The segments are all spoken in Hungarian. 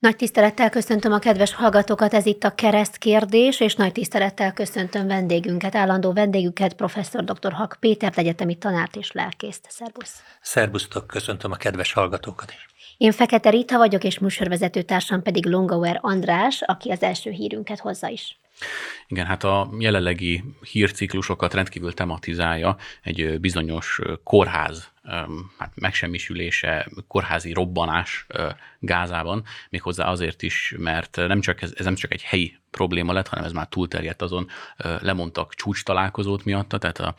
Nagy tisztelettel köszöntöm a kedves hallgatókat, ez itt a kereszt kérdés, és nagy tisztelettel köszöntöm vendégünket, állandó vendégünket, professzor dr. Hak Péter, egyetemi tanárt és lelkészt. Szerbusz! Szerbusztok, köszöntöm a kedves hallgatókat is! Én Fekete Rita vagyok, és műsorvezető társam pedig Longauer András, aki az első hírünket hozza is. Igen, hát a jelenlegi hírciklusokat rendkívül tematizálja egy bizonyos kórház hát megsemmisülése, kórházi robbanás Gázában, méghozzá azért is, mert nem csak ez, ez nem csak egy helyi probléma lett, hanem ez már túlterjedt azon, lemondtak csúcs találkozót miatta, tehát a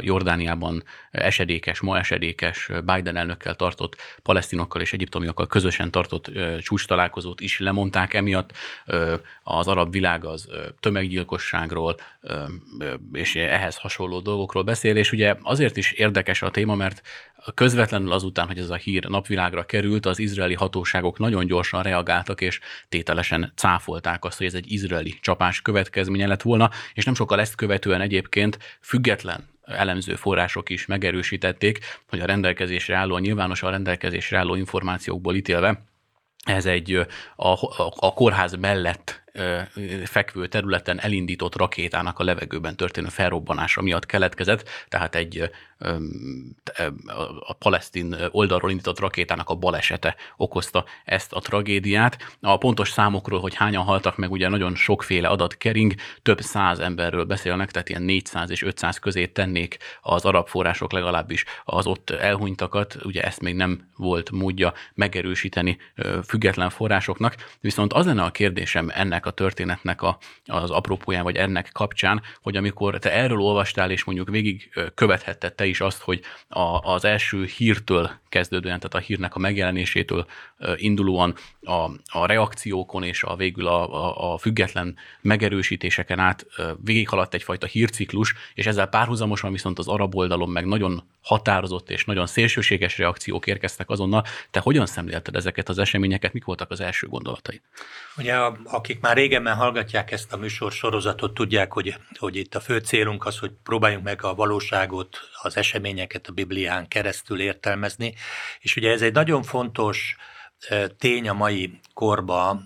Jordániában esedékes, ma esedékes Biden elnökkel tartott palesztinokkal és egyiptomiokkal közösen tartott csúcs találkozót is lemondták emiatt. Az arab világ az tömeggyilkosságról és ehhez hasonló dolgokról beszél, és ugye azért is érdekes a téma, mert közvetlenül azután, hogy ez a hír napvilágra került, az izraeli hatóságok nagyon gyorsan reagáltak, és tételesen cáfolták azt, hogy ez egy izraeli csapás következménye lett volna, és nem sokkal ezt követően egyébként független elemző források is megerősítették, hogy a rendelkezésre álló, a nyilvánosan rendelkezésre álló információkból ítélve ez egy a, a, a kórház mellett fekvő területen elindított rakétának a levegőben történő felrobbanása miatt keletkezett, tehát egy a palesztin oldalról indított rakétának a balesete okozta ezt a tragédiát. A pontos számokról, hogy hányan haltak meg, ugye nagyon sokféle adat kering, több száz emberről beszélnek, tehát ilyen 400 és 500 közé tennék az arab források legalábbis az ott elhunytakat, ugye ezt még nem volt módja megerősíteni független forrásoknak, viszont az lenne a kérdésem ennek a történetnek a, az apropóján, vagy ennek kapcsán, hogy amikor te erről olvastál, és mondjuk végig követhetted te is azt, hogy a, az első hírtől kezdődően, tehát a hírnek a megjelenésétől indulóan a, a reakciókon és a végül a, a, a független megerősítéseken át végighaladt egyfajta hírciklus, és ezzel párhuzamosan viszont az arab oldalon meg nagyon határozott és nagyon szélsőséges reakciók érkeztek azonnal. Te hogyan szemlélted ezeket az eseményeket, mik voltak az első gondolatai? Ugye, akik már régenben hallgatják ezt a műsor sorozatot, tudják, hogy, hogy itt a fő célunk az, hogy próbáljunk meg a valóságot, az eseményeket a Biblián keresztül értelmezni, és ugye ez egy nagyon fontos tény a mai korba,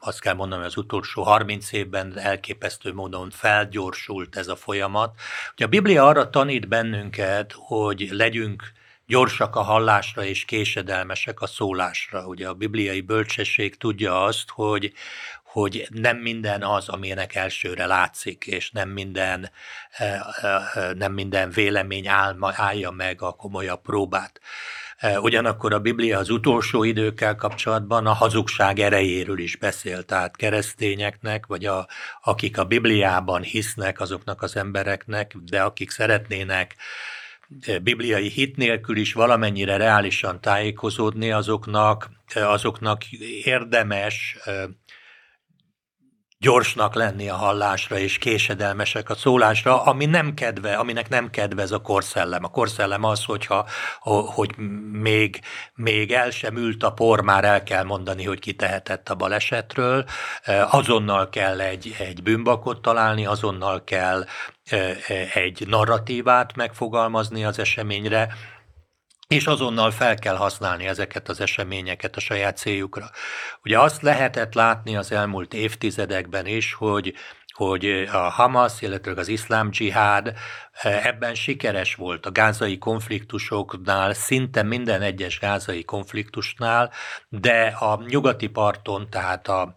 azt kell mondanom, az utolsó 30 évben elképesztő módon felgyorsult ez a folyamat. Ugye a Biblia arra tanít bennünket, hogy legyünk gyorsak a hallásra és késedelmesek a szólásra. Ugye a bibliai bölcsesség tudja azt, hogy, hogy nem minden az, aminek elsőre látszik, és nem minden, nem minden vélemény áll, állja meg a komolyabb próbát. Ugyanakkor a Biblia az utolsó időkkel kapcsolatban a hazugság erejéről is beszél, tehát keresztényeknek, vagy a, akik a Bibliában hisznek azoknak az embereknek, de akik szeretnének bibliai hit nélkül is valamennyire reálisan tájékozódni, azoknak, azoknak érdemes gyorsnak lenni a hallásra, és késedelmesek a szólásra, ami nem kedve, aminek nem kedvez a korszellem. A korszellem az, hogyha, hogy még, még el sem ült a por, már el kell mondani, hogy ki tehetett a balesetről, azonnal kell egy, egy bűnbakot találni, azonnal kell egy narratívát megfogalmazni az eseményre, és azonnal fel kell használni ezeket az eseményeket a saját céljukra. Ugye azt lehetett látni az elmúlt évtizedekben is, hogy hogy a Hamas, illetve az iszlám dzsihád ebben sikeres volt a gázai konfliktusoknál, szinte minden egyes gázai konfliktusnál, de a nyugati parton, tehát a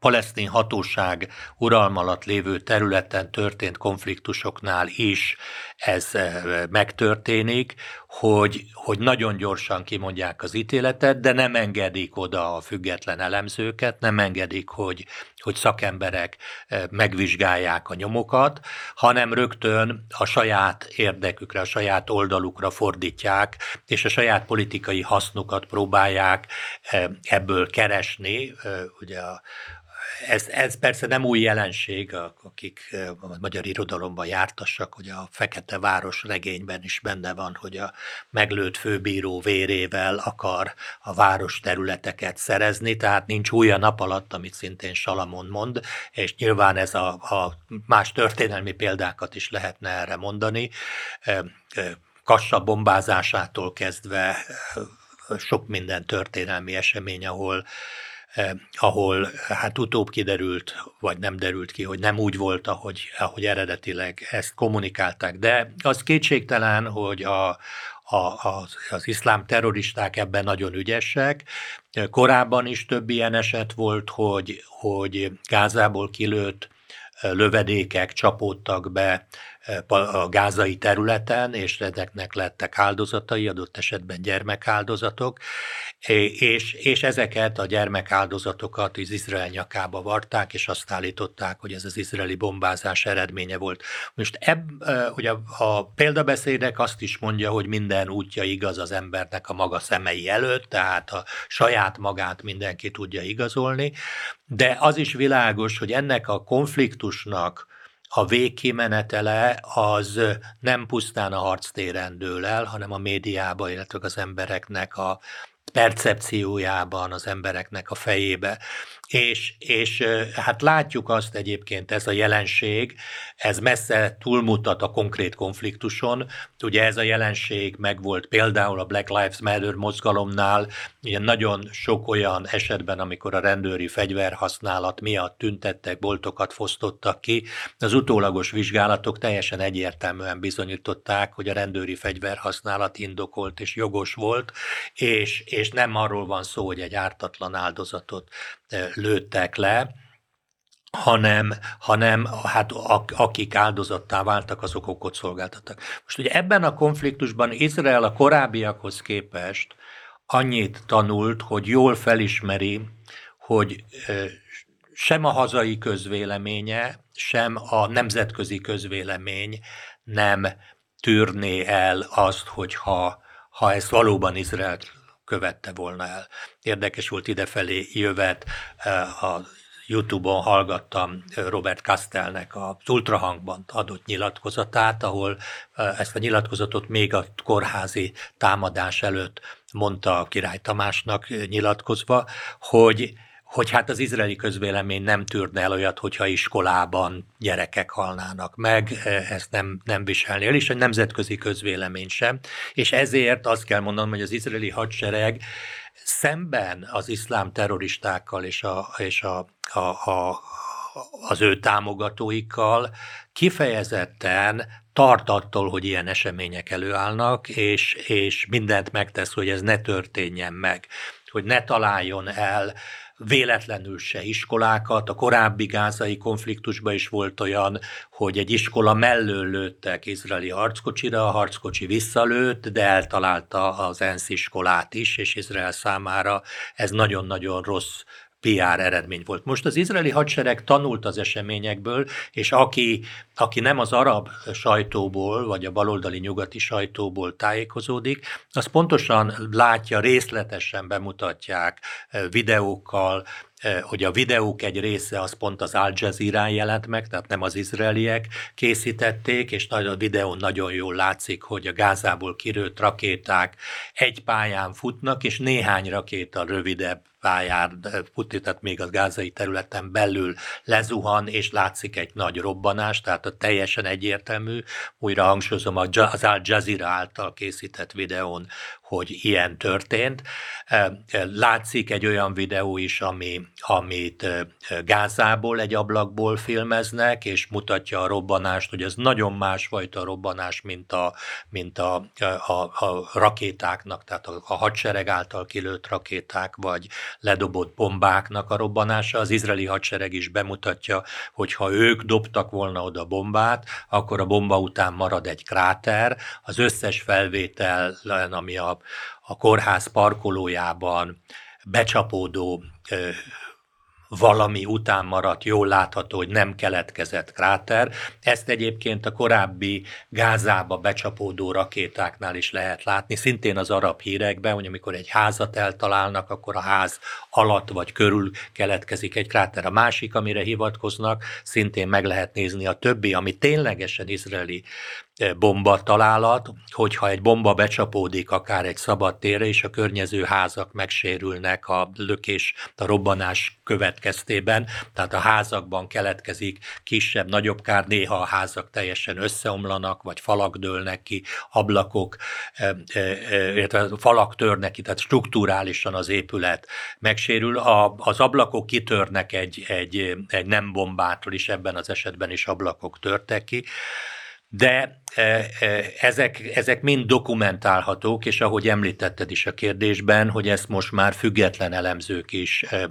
palesztin hatóság uralm alatt lévő területen történt konfliktusoknál is ez eh, megtörténik, hogy, hogy nagyon gyorsan kimondják az ítéletet, de nem engedik oda a független elemzőket, nem engedik, hogy, hogy szakemberek eh, megvizsgálják a nyomokat, hanem rögtön a saját érdekükre, a saját oldalukra fordítják, és a saját politikai hasznukat próbálják eh, ebből keresni. Ugye a, ez, ez persze nem új jelenség, akik a magyar irodalomban jártassak, hogy a Fekete Város regényben is benne van, hogy a meglőtt főbíró vérével akar a város területeket szerezni, tehát nincs új a nap alatt, amit szintén Salamon mond, és nyilván ez a, a más történelmi példákat is lehetne erre mondani. Kassa bombázásától kezdve sok minden történelmi esemény, ahol ahol hát utóbb kiderült, vagy nem derült ki, hogy nem úgy volt, ahogy, ahogy eredetileg ezt kommunikálták. De az kétségtelen, hogy a, a, az, az iszlám terroristák ebben nagyon ügyesek. Korábban is több ilyen eset volt, hogy, hogy Gázából kilőtt lövedékek csapódtak be a gázai területen, és ezeknek lettek áldozatai, adott esetben gyermekáldozatok, és, és ezeket a gyermekáldozatokat az Izrael nyakába varták, és azt állították, hogy ez az izraeli bombázás eredménye volt. Most ebb, ugye a példabeszédek azt is mondja, hogy minden útja igaz az embernek a maga szemei előtt, tehát a saját magát mindenki tudja igazolni, de az is világos, hogy ennek a konfliktusnak a végkimenetele az nem pusztán a harctéren dől el, hanem a médiában, illetve az embereknek a percepciójában, az embereknek a fejébe. És, és hát látjuk azt egyébként, ez a jelenség, ez messze túlmutat a konkrét konfliktuson. Ugye ez a jelenség megvolt például a Black Lives Matter mozgalomnál, ugye nagyon sok olyan esetben, amikor a rendőri fegyverhasználat miatt tüntettek, boltokat fosztottak ki, az utólagos vizsgálatok teljesen egyértelműen bizonyították, hogy a rendőri fegyverhasználat indokolt és jogos volt, és, és nem arról van szó, hogy egy ártatlan áldozatot lőttek le, hanem, hanem hát akik áldozattá váltak, azok okot szolgáltattak. Most ugye ebben a konfliktusban Izrael a korábbiakhoz képest annyit tanult, hogy jól felismeri, hogy sem a hazai közvéleménye, sem a nemzetközi közvélemény nem tűrné el azt, hogyha ha ezt valóban Izrael követte volna el. Érdekes volt idefelé jövet, eh, a YouTube-on hallgattam Robert Castellnek az ultrahangban adott nyilatkozatát, ahol eh, ezt a nyilatkozatot még a kórházi támadás előtt mondta a király Tamásnak nyilatkozva, hogy hogy hát az izraeli közvélemény nem tűrne el olyat, hogyha iskolában gyerekek halnának meg, ezt nem, nem viselni el, és a nemzetközi közvélemény sem. És ezért azt kell mondanom, hogy az izraeli hadsereg szemben az iszlám terroristákkal és, a, és a, a, a, az ő támogatóikkal kifejezetten tart attól, hogy ilyen események előállnak, és, és mindent megtesz, hogy ez ne történjen meg, hogy ne találjon el véletlenül se iskolákat. A korábbi gázai konfliktusban is volt olyan, hogy egy iskola mellől lőttek izraeli harckocsira, a harckocsi visszalőtt, de eltalálta az ENSZ iskolát is, és Izrael számára ez nagyon-nagyon rossz PR eredmény volt. Most az izraeli hadsereg tanult az eseményekből, és aki, aki nem az arab sajtóból, vagy a baloldali nyugati sajtóból tájékozódik, az pontosan látja, részletesen bemutatják eh, videókkal, Eh, hogy a videók egy része az pont az Al jazeera jelent meg, tehát nem az izraeliek készítették, és a videón nagyon jól látszik, hogy a Gázából kirőtt rakéták egy pályán futnak, és néhány rakéta rövidebb pályán futni, tehát még az gázai területen belül lezuhan, és látszik egy nagy robbanás, tehát a teljesen egyértelmű, újra hangsúlyozom, az Al Jazeera által készített videón, hogy ilyen történt. Látszik egy olyan videó is, ami, amit Gázából, egy ablakból filmeznek, és mutatja a robbanást, hogy ez nagyon másfajta robbanás, mint a, mint a, a, a rakétáknak, tehát a, a hadsereg által kilőtt rakéták, vagy ledobott bombáknak a robbanása. Az izraeli hadsereg is bemutatja, hogy ha ők dobtak volna oda bombát, akkor a bomba után marad egy kráter. Az összes felvétel, ami a a kórház parkolójában becsapódó valami után maradt, jól látható, hogy nem keletkezett kráter. Ezt egyébként a korábbi Gázába becsapódó rakétáknál is lehet látni, szintén az arab hírekben, hogy amikor egy házat eltalálnak, akkor a ház alatt vagy körül keletkezik egy kráter. A másik, amire hivatkoznak, szintén meg lehet nézni a többi, ami ténylegesen izraeli bomba találat, hogyha egy bomba becsapódik akár egy szabad térre, és a környező házak megsérülnek a lökés, a robbanás következtében, tehát a házakban keletkezik kisebb, nagyobb kár, néha a házak teljesen összeomlanak, vagy falak dőlnek ki, ablakok, illetve falak törnek ki, tehát strukturálisan az épület megsérül. A, az ablakok kitörnek egy, egy, egy nem bombától is, ebben az esetben is ablakok törtek ki de e, e, ezek, ezek mind dokumentálhatók, és ahogy említetted is a kérdésben, hogy ezt most már független elemzők is e,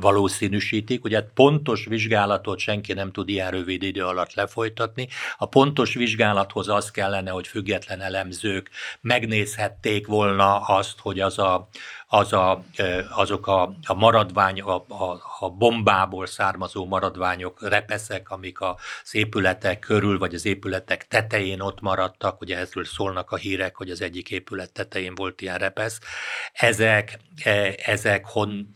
valószínűsítik. Ugye pontos vizsgálatot senki nem tud ilyen rövid idő alatt lefolytatni. A pontos vizsgálathoz az kellene, hogy független elemzők megnézhették volna azt, hogy az a, az a, azok a, a maradvány, a, a, a bombából származó maradványok, repeszek, amik az épületek körül, vagy az épületek tetején ott maradtak, ugye ezről szólnak a hírek, hogy az egyik épület tetején volt ilyen repesz, ezek, ezek hon,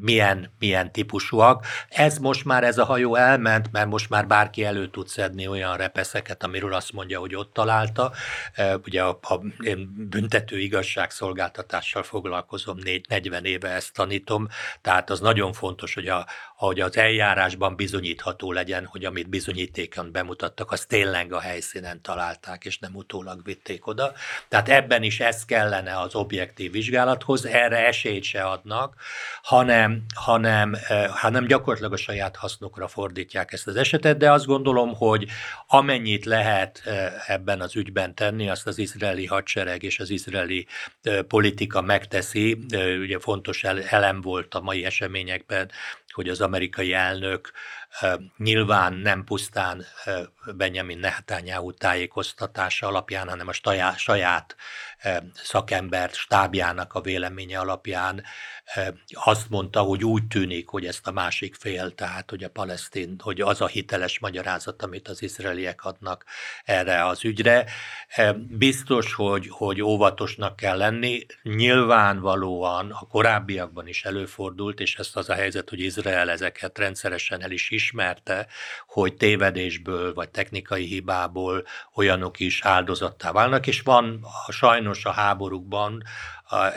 milyen, milyen típusúak. Ez most már ez a hajó elment, mert most már bárki elő tud szedni olyan repeszeket, amiről azt mondja, hogy ott találta. Ugye a, a én büntető igazságszolgáltatással foglalkozom, 40 éve ezt tanítom, tehát az nagyon fontos, hogy, a, hogy az eljárásban bizonyítható legyen, hogy amit bizonyítékon bemutattak, az tényleg a helyszínen találták, és nem utólag vitték oda. Tehát ebben is ez kellene az objektív vizsgálathoz, erre esélyt se adnak, ha hanem, hanem, eh, hanem gyakorlatilag a saját hasznukra fordítják ezt az esetet, de azt gondolom, hogy amennyit lehet eh, ebben az ügyben tenni, azt az izraeli hadsereg és az izraeli eh, politika megteszi. Ugye fontos elem volt a mai eseményekben, hogy az amerikai elnök nyilván nem pusztán Benjamin Netanyahu tájékoztatása alapján, hanem a saját szakember stábjának a véleménye alapján azt mondta, hogy úgy tűnik, hogy ezt a másik fél, tehát hogy a palesztin, hogy az a hiteles magyarázat, amit az izraeliek adnak erre az ügyre. Biztos, hogy, hogy óvatosnak kell lenni. Nyilvánvalóan a korábbiakban is előfordult, és ezt az a helyzet, hogy Izrael ezeket rendszeresen el is ismerte, hogy tévedésből vagy technikai hibából olyanok is áldozattá válnak, és van sajnos a háborúkban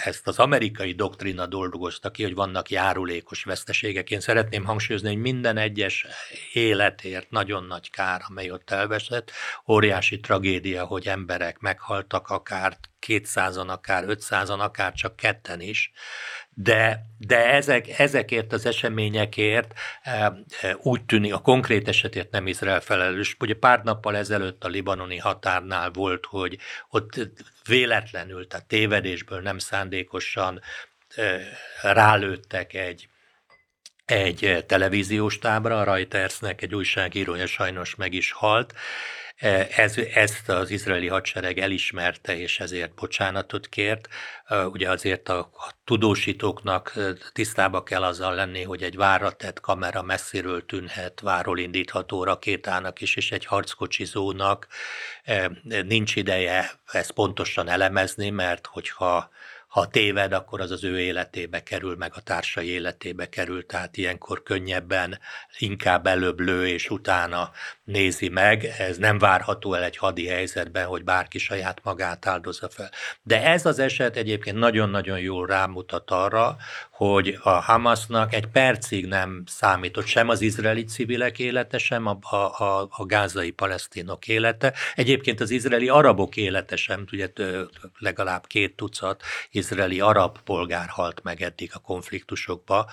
ezt az amerikai doktrina dolgozta ki, hogy vannak járulékos veszteségek. Én szeretném hangsúlyozni, hogy minden egyes életért nagyon nagy kár, amely ott elveszett. Óriási tragédia, hogy emberek meghaltak, akár 200-an, akár 500-an, akár csak ketten is de, de ezek, ezekért az eseményekért e, e, úgy tűnik, a konkrét esetért nem Izrael felelős. Ugye pár nappal ezelőtt a libanoni határnál volt, hogy ott véletlenül, tehát tévedésből nem szándékosan e, rálőttek egy egy televíziós tábra, a Reutersnek egy újságírója sajnos meg is halt, ez, ezt az izraeli hadsereg elismerte, és ezért bocsánatot kért. E, ugye azért a, a tudósítóknak e, tisztába kell azzal lenni, hogy egy várra tett kamera messziről tűnhet váról indítható rakétának is, és egy harckocsizónak nincs ideje ezt pontosan elemezni, mert hogyha ha téved, akkor az az ő életébe kerül, meg a társai életébe kerül, tehát ilyenkor könnyebben, inkább előbb lő, és utána nézi meg. Ez nem várható el egy hadi helyzetben, hogy bárki saját magát áldozza fel. De ez az eset egyébként nagyon-nagyon jól rámutat arra, hogy a Hamasnak egy percig nem számított sem az izraeli civilek élete, sem a, a, a gázai palesztinok élete. Egyébként az izraeli arabok élete sem, ugye legalább két tucat izraeli arab polgár halt meg eddig a konfliktusokba.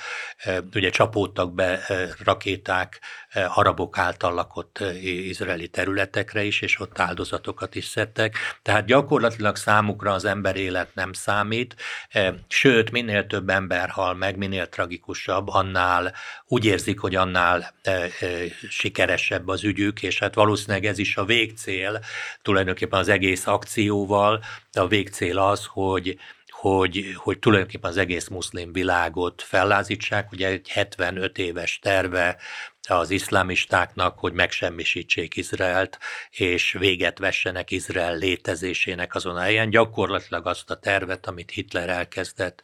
Ugye csapódtak be rakéták arabok által lakott izraeli területekre is, és ott áldozatokat is szedtek. Tehát gyakorlatilag számukra az ember élet nem számít, sőt, minél több ember hal meg, minél tragikusabb, annál úgy érzik, hogy annál sikeresebb az ügyük, és hát valószínűleg ez is a végcél, tulajdonképpen az egész akcióval, a végcél az, hogy hogy, hogy tulajdonképpen az egész muszlim világot fellázítsák. Ugye egy 75 éves terve az iszlámistáknak, hogy megsemmisítsék Izraelt, és véget vessenek Izrael létezésének azon a helyen. Gyakorlatilag azt a tervet, amit Hitler elkezdett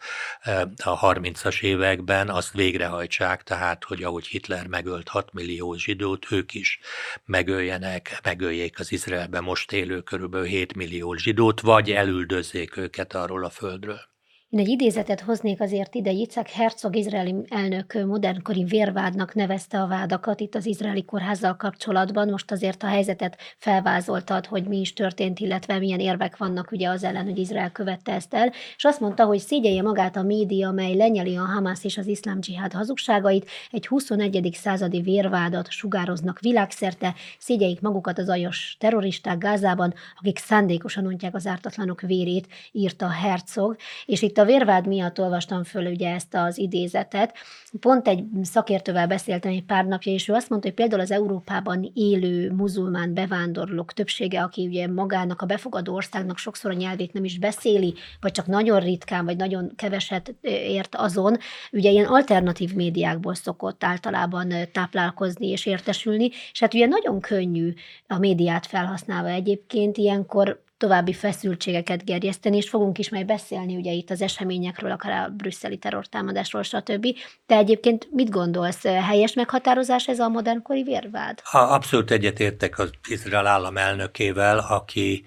a 30-as években, azt végrehajtsák, tehát, hogy ahogy Hitler megölt 6 millió zsidót, ők is megöljenek, megöljék az Izraelben most élő körülbelül 7 millió zsidót, vagy elüldözzék őket arról a földről. Én egy idézetet hoznék azért ide, Yitzhak Herzog izraeli elnök modernkori vérvádnak nevezte a vádakat itt az izraeli kórházzal kapcsolatban. Most azért a helyzetet felvázoltad, hogy mi is történt, illetve milyen érvek vannak ugye az ellen, hogy Izrael követte ezt el, és azt mondta, hogy szégyelje magát a média, mely lenyeli a Hamas és az iszlám dzsihád hazugságait, egy 21. századi vérvádat sugároznak világszerte, szégyeljék magukat az ajos terroristák Gázában, akik szándékosan ontják az ártatlanok vérét, írta Herzog, és itt a vérvád miatt olvastam föl ugye ezt az idézetet. Pont egy szakértővel beszéltem egy pár napja, és ő azt mondta, hogy például az Európában élő muzulmán bevándorlók többsége, aki ugye magának a befogadó országnak sokszor a nyelvét nem is beszéli, vagy csak nagyon ritkán, vagy nagyon keveset ért azon, ugye ilyen alternatív médiákból szokott általában táplálkozni és értesülni, és hát ugye nagyon könnyű a médiát felhasználva egyébként ilyenkor további feszültségeket gerjeszteni, és fogunk is majd beszélni ugye itt az eseményekről, akár a brüsszeli terrortámadásról, stb. De egyébként mit gondolsz, helyes meghatározás ez a modernkori vérvád? Abszolút egyetértek az Izrael állam elnökével, aki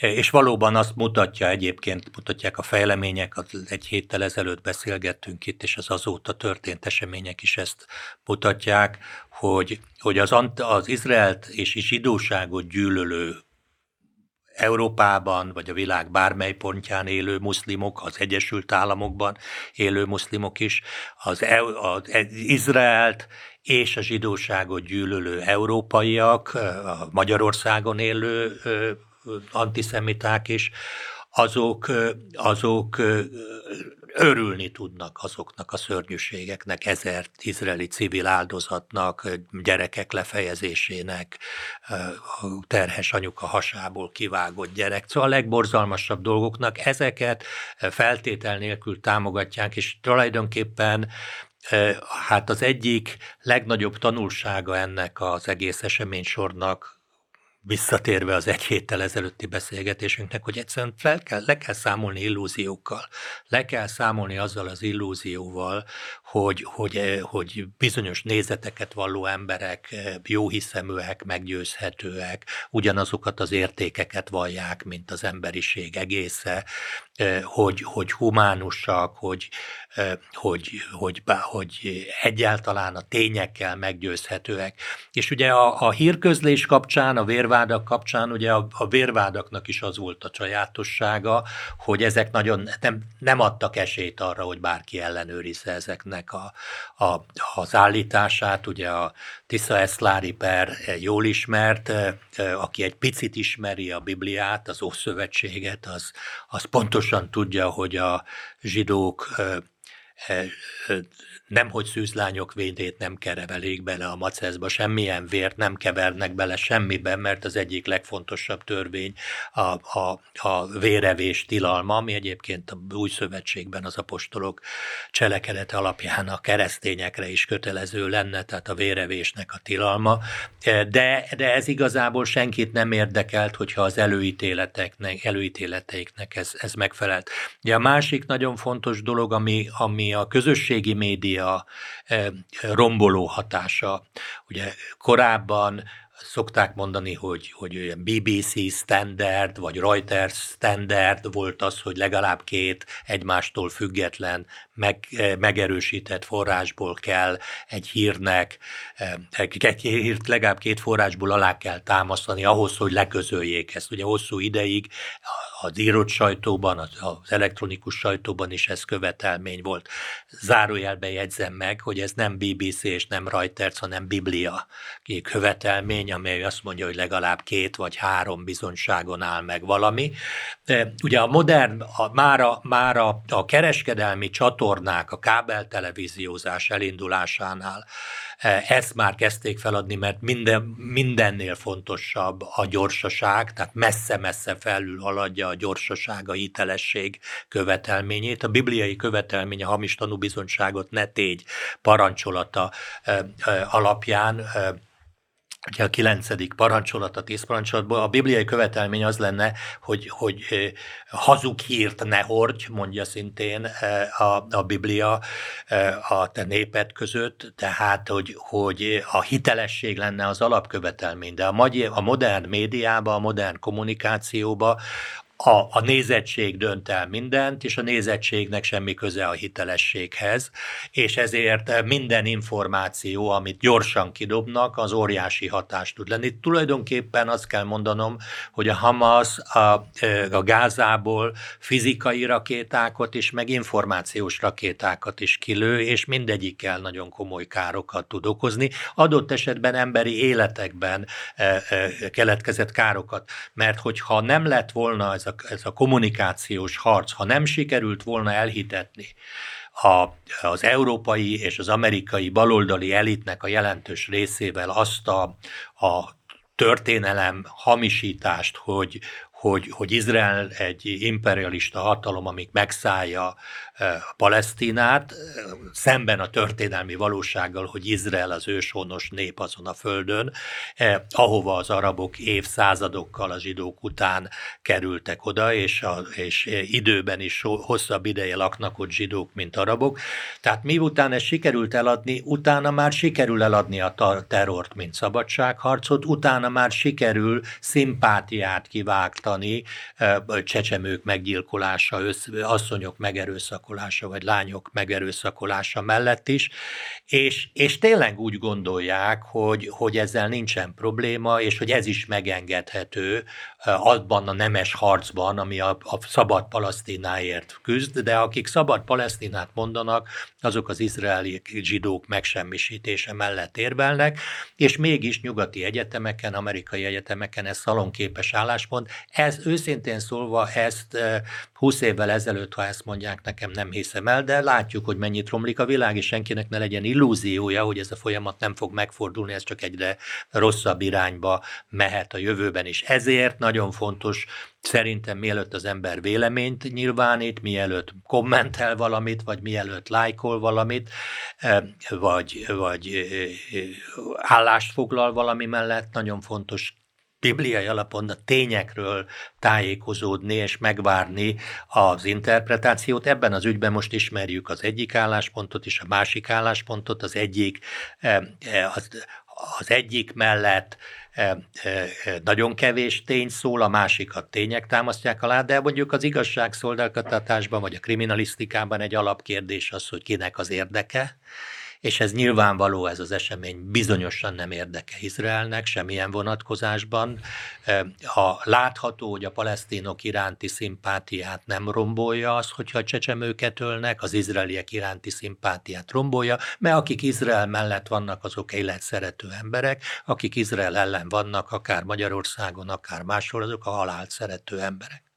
és valóban azt mutatja egyébként, mutatják a fejlemények, egy héttel ezelőtt beszélgettünk itt, és az azóta történt események is ezt mutatják, hogy, hogy az, az Izraelt és zsidóságot gyűlölő Európában, vagy a világ bármely pontján élő muszlimok, az Egyesült Államokban élő muszlimok is, az, az Izraelt és a zsidóságot gyűlölő európaiak, a Magyarországon élő antiszemiták is, azok, azok örülni tudnak azoknak a szörnyűségeknek, ezer izraeli civil áldozatnak, gyerekek lefejezésének, terhes anyuka hasából kivágott gyerek. Szóval a legborzalmasabb dolgoknak ezeket feltétel nélkül támogatják, és tulajdonképpen hát az egyik legnagyobb tanulsága ennek az egész eseménysornak visszatérve az egy héttel ezelőtti beszélgetésünknek, hogy egyszerűen fel kell, le kell számolni illúziókkal. Le kell számolni azzal az illúzióval, hogy, hogy, eh, hogy bizonyos nézeteket valló emberek eh, jó hiszeműek, meggyőzhetőek, ugyanazokat az értékeket vallják, mint az emberiség egésze, eh, hogy, hogy humánusak, hogy, hogy, hogy, hogy egyáltalán a tényekkel meggyőzhetőek. És ugye a, a hírközlés kapcsán, a vérvádak kapcsán, ugye a, a vérvádaknak is az volt a sajátossága, hogy ezek nagyon nem, nem adtak esélyt arra, hogy bárki ellenőrizze ezeknek a, a, az állítását. Ugye a Tisza Eszlári per jól ismert, aki egy picit ismeri a Bibliát, az Ószövetséget, az, az pontosan tudja, hogy a zsidók nemhogy szűzlányok védét nem kerevelik bele a macezba, semmilyen vért nem kevernek bele semmiben, mert az egyik legfontosabb törvény a, a, a vérevés tilalma, ami egyébként a új szövetségben az apostolok cselekedete alapján a keresztényekre is kötelező lenne, tehát a vérevésnek a tilalma, de, de ez igazából senkit nem érdekelt, hogyha az előítéleteknek, előítéleteiknek ez, ez megfelelt. Ja, a másik nagyon fontos dolog, ami, ami a közösségi média média eh, romboló hatása. Ugye korábban szokták mondani, hogy, hogy olyan BBC standard, vagy Reuters standard volt az, hogy legalább két egymástól független, meg, eh, megerősített forrásból kell egy hírnek, eh, egy hírt legalább két forrásból alá kell támasztani ahhoz, hogy leközöljék ezt. Ugye hosszú ideig az írott sajtóban, az, elektronikus sajtóban is ez követelmény volt. Zárójelben jegyzem meg, hogy ez nem BBC és nem Reuters, hanem Biblia követelmény, amely azt mondja, hogy legalább két vagy három bizonyságon áll meg valami. De ugye a modern, a, már, a, már a, kereskedelmi csatorna csatornák, a kábeltelevíziózás elindulásánál ezt már kezdték feladni, mert minden, mindennél fontosabb a gyorsaság, tehát messze-messze felül haladja a gyorsaság, a hitelesség követelményét. A bibliai követelmény a hamis tanúbizonyságot ne tégy parancsolata alapján ugye a kilencedik parancsolat, a tíz parancsolatból, a bibliai követelmény az lenne, hogy, hogy hazug hírt ne hordj, mondja szintén a, a Biblia a te néped között, tehát, hogy, hogy a hitelesség lenne az alapkövetelmény, de a, magyar, a modern médiában, a modern kommunikációban a, a nézettség dönt el mindent, és a nézettségnek semmi köze a hitelességhez, és ezért minden információ, amit gyorsan kidobnak, az óriási hatást tud lenni. Tulajdonképpen azt kell mondanom, hogy a Hamas a, a Gázából fizikai rakétákat is, meg információs rakétákat is kilő, és mindegyikkel nagyon komoly károkat tud okozni. Adott esetben emberi életekben keletkezett károkat, mert hogyha nem lett volna ez a a, ez a kommunikációs harc, ha nem sikerült volna elhitetni a, az európai és az amerikai baloldali elitnek a jelentős részével azt a, a történelem hamisítást, hogy, hogy, hogy Izrael egy imperialista hatalom, amik megszállja Palesztinát, szemben a történelmi valósággal, hogy Izrael az őshonos nép azon a földön, ahova az arabok évszázadokkal a zsidók után kerültek oda, és, a, és időben is hosszabb ideje laknak ott zsidók, mint arabok. Tehát miután ezt sikerült eladni, utána már sikerül eladni a terrort, mint szabadságharcot, utána már sikerül szimpátiát kivágtani csecsemők meggyilkolása, asszonyok megerőszakolása, megerőszakolása, vagy lányok megerőszakolása mellett is, és, és tényleg úgy gondolják, hogy, hogy ezzel nincsen probléma, és hogy ez is megengedhető abban a nemes harcban, ami a, a szabad Palesztináért küzd, de akik szabad Palesztinát mondanak, azok az izraeli zsidók megsemmisítése mellett érvelnek, és mégis nyugati egyetemeken, amerikai egyetemeken ez szalonképes álláspont. Ez őszintén szólva, ezt 20 évvel ezelőtt, ha ezt mondják nekem, nem hiszem el, de látjuk, hogy mennyit romlik a világ, és senkinek ne legyen illúziója, hogy ez a folyamat nem fog megfordulni, ez csak egyre rosszabb irányba mehet a jövőben is. Ezért nagyon fontos Szerintem mielőtt az ember véleményt nyilvánít, mielőtt kommentel valamit, vagy mielőtt lájkol valamit, vagy, vagy állást foglal valami mellett, nagyon fontos bibliai alapon a tényekről tájékozódni és megvárni az interpretációt. Ebben az ügyben most ismerjük az egyik álláspontot és a másik álláspontot. Az egyik, az, az egyik mellett nagyon kevés tény szól, a másikat tények támasztják alá, de mondjuk az igazságszolgáltatásban vagy a kriminalisztikában egy alapkérdés az, hogy kinek az érdeke, és ez nyilvánvaló, ez az esemény bizonyosan nem érdeke Izraelnek semmilyen vonatkozásban. Ha látható, hogy a palesztinok iránti szimpátiát nem rombolja az, hogyha a csecsemőket ölnek, az izraeliek iránti szimpátiát rombolja, mert akik Izrael mellett vannak, azok életszerető emberek, akik Izrael ellen vannak, akár Magyarországon, akár máshol, azok a halált szerető emberek.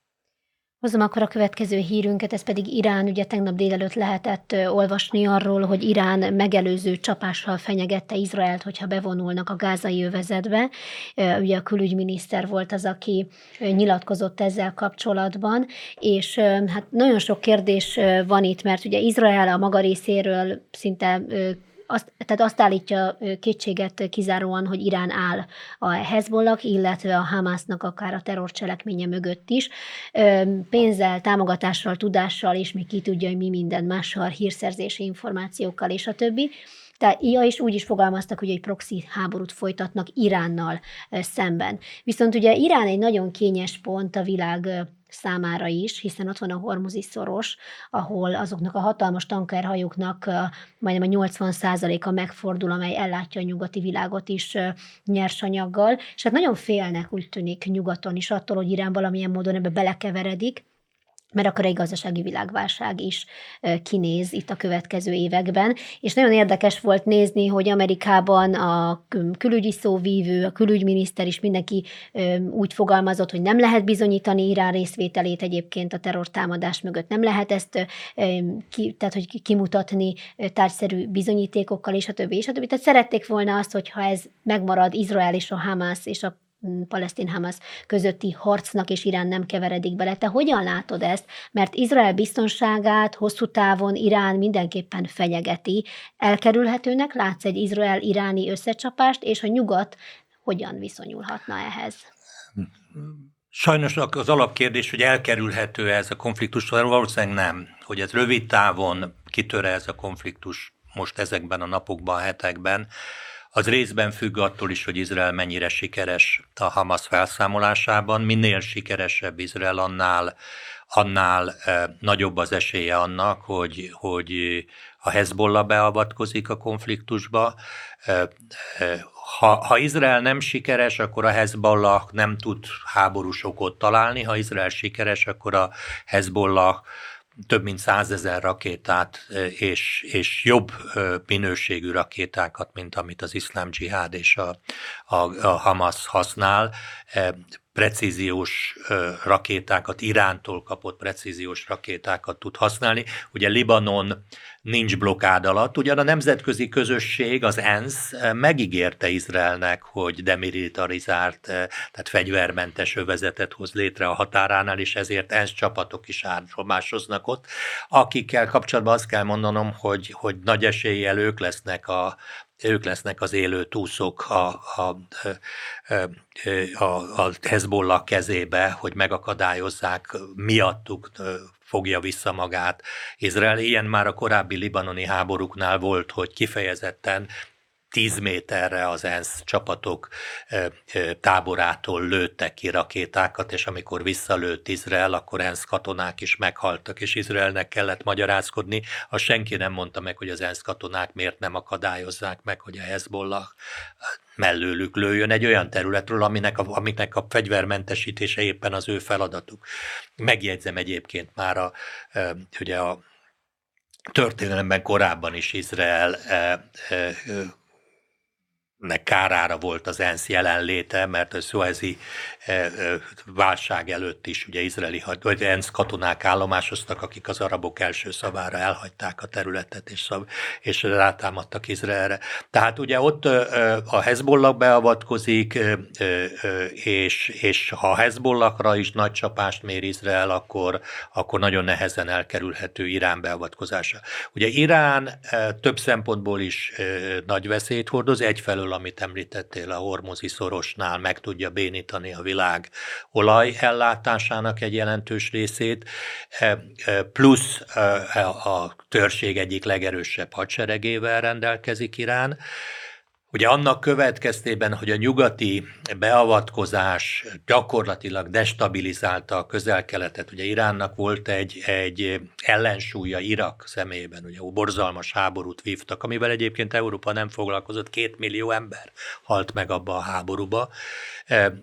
Hozom akkor a következő hírünket, ez pedig Irán. Ugye tegnap délelőtt lehetett olvasni arról, hogy Irán megelőző csapással fenyegette Izraelt, hogyha bevonulnak a gázai övezetbe. Ugye a külügyminiszter volt az, aki nyilatkozott ezzel kapcsolatban, és hát nagyon sok kérdés van itt, mert ugye Izrael a maga részéről szinte azt, tehát azt állítja kétséget kizáróan, hogy Irán áll a Hezbollah, illetve a Hamásznak akár a terrorcselekménye mögött is. Pénzzel, támogatással, tudással, és még ki tudja, hogy mi minden mással, hírszerzési információkkal és a többi. Tehát IA is úgy is fogalmaztak, hogy egy proxy háborút folytatnak Iránnal szemben. Viszont ugye Irán egy nagyon kényes pont a világ számára is, hiszen ott van a Hormuzi szoros, ahol azoknak a hatalmas tankerhajóknak majdnem a 80%-a megfordul, amely ellátja a nyugati világot is nyersanyaggal, és hát nagyon félnek úgy tűnik nyugaton is attól, hogy Irán valamilyen módon ebbe belekeveredik, mert akkor egy gazdasági világválság is kinéz itt a következő években. És nagyon érdekes volt nézni, hogy Amerikában a külügyi szóvívő, a külügyminiszter is mindenki úgy fogalmazott, hogy nem lehet bizonyítani Irán részvételét egyébként a terrortámadás mögött, nem lehet ezt ki, tehát, hogy kimutatni tárgyszerű bizonyítékokkal, és a többi, és a többi. Tehát szerették volna azt, hogyha ez megmarad Izrael és a Hamas és a palesztin-Hamas közötti harcnak és Irán nem keveredik bele. Te hogyan látod ezt? Mert Izrael biztonságát hosszú távon Irán mindenképpen fenyegeti. Elkerülhetőnek látsz egy Izrael-iráni összecsapást, és a nyugat hogyan viszonyulhatna ehhez? Sajnos az alapkérdés, hogy elkerülhető ez a konfliktus, valószínűleg nem. Hogy ez rövid távon kitör ez a konfliktus most ezekben a napokban, hetekben, az részben függ attól is, hogy Izrael mennyire sikeres a Hamas felszámolásában. Minél sikeresebb Izrael, annál, annál e, nagyobb az esélye annak, hogy, hogy a Hezbollah beavatkozik a konfliktusba. E, e, ha, ha Izrael nem sikeres, akkor a Hezbollah nem tud háborús okot találni. Ha Izrael sikeres, akkor a Hezbollah több mint százezer rakétát és, és jobb minőségű rakétákat, mint amit az iszlám dzsihád és a, a, a Hamas használ, precíziós rakétákat, Irántól kapott precíziós rakétákat tud használni. Ugye Libanon nincs blokád alatt, ugyan a nemzetközi közösség, az ENSZ megígérte Izraelnek, hogy demilitarizált, tehát fegyvermentes övezetet hoz létre a határánál, és ezért ENSZ csapatok is állomásoznak ott, akikkel kapcsolatban azt kell mondanom, hogy, hogy nagy eséllyel ők lesznek a, ők lesznek az élő túszok a, a, a, a Hezbollah kezébe, hogy megakadályozzák miattuk fogja vissza magát Izrael. Ilyen már a korábbi libanoni háborúknál volt, hogy kifejezetten 10 méterre az ENSZ csapatok táborától lőttek ki rakétákat, és amikor visszalőtt Izrael, akkor ENSZ katonák is meghaltak, és Izraelnek kellett magyarázkodni. A senki nem mondta meg, hogy az ENSZ katonák miért nem akadályozzák meg, hogy a Hezbollah mellőlük lőjön egy olyan területről, aminek a, aminek a fegyvermentesítése éppen az ő feladatuk. Megjegyzem egyébként már a, ugye a történelemben korábban is Izrael nek kárára volt az ENSZ jelenléte, mert a szuezi eh, eh, válság előtt is ugye izraeli vagy ENSZ katonák állomásoztak, akik az arabok első szavára elhagyták a területet, és, szav, és rátámadtak Izraelre. Tehát ugye ott eh, a Hezbollah beavatkozik, és, és ha Hezbollahra is nagy csapást mér Izrael, akkor, akkor nagyon nehezen elkerülhető Irán beavatkozása. Ugye Irán több szempontból is nagy veszélyt hordoz, egyfelől amit említettél a Hormozi szorosnál, meg tudja bénítani a világ olaj ellátásának egy jelentős részét, e, e, plusz e, a törzség egyik legerősebb hadseregével rendelkezik Irán, Ugye annak következtében, hogy a nyugati beavatkozás gyakorlatilag destabilizálta a közel-keletet, ugye Iránnak volt egy, egy ellensúlya Irak szemében, ugye borzalmas háborút vívtak, amivel egyébként Európa nem foglalkozott, két millió ember halt meg abba a háborúba,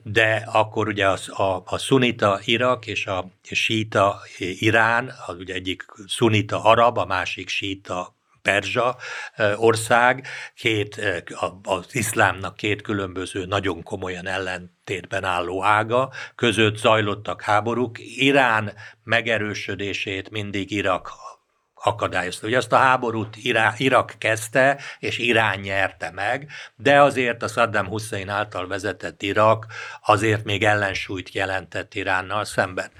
de akkor ugye a, a, a szunita Irak és a síta Irán, az ugye egyik szunita arab, a másik síta perzsa ország, két, az iszlámnak két különböző, nagyon komolyan ellentétben álló ága, között zajlottak háborúk. Irán megerősödését mindig Irak akadályozta. Ugye azt a háborút Irak kezdte, és Irán nyerte meg, de azért a Saddam Hussein által vezetett Irak azért még ellensúlyt jelentett Iránnal szemben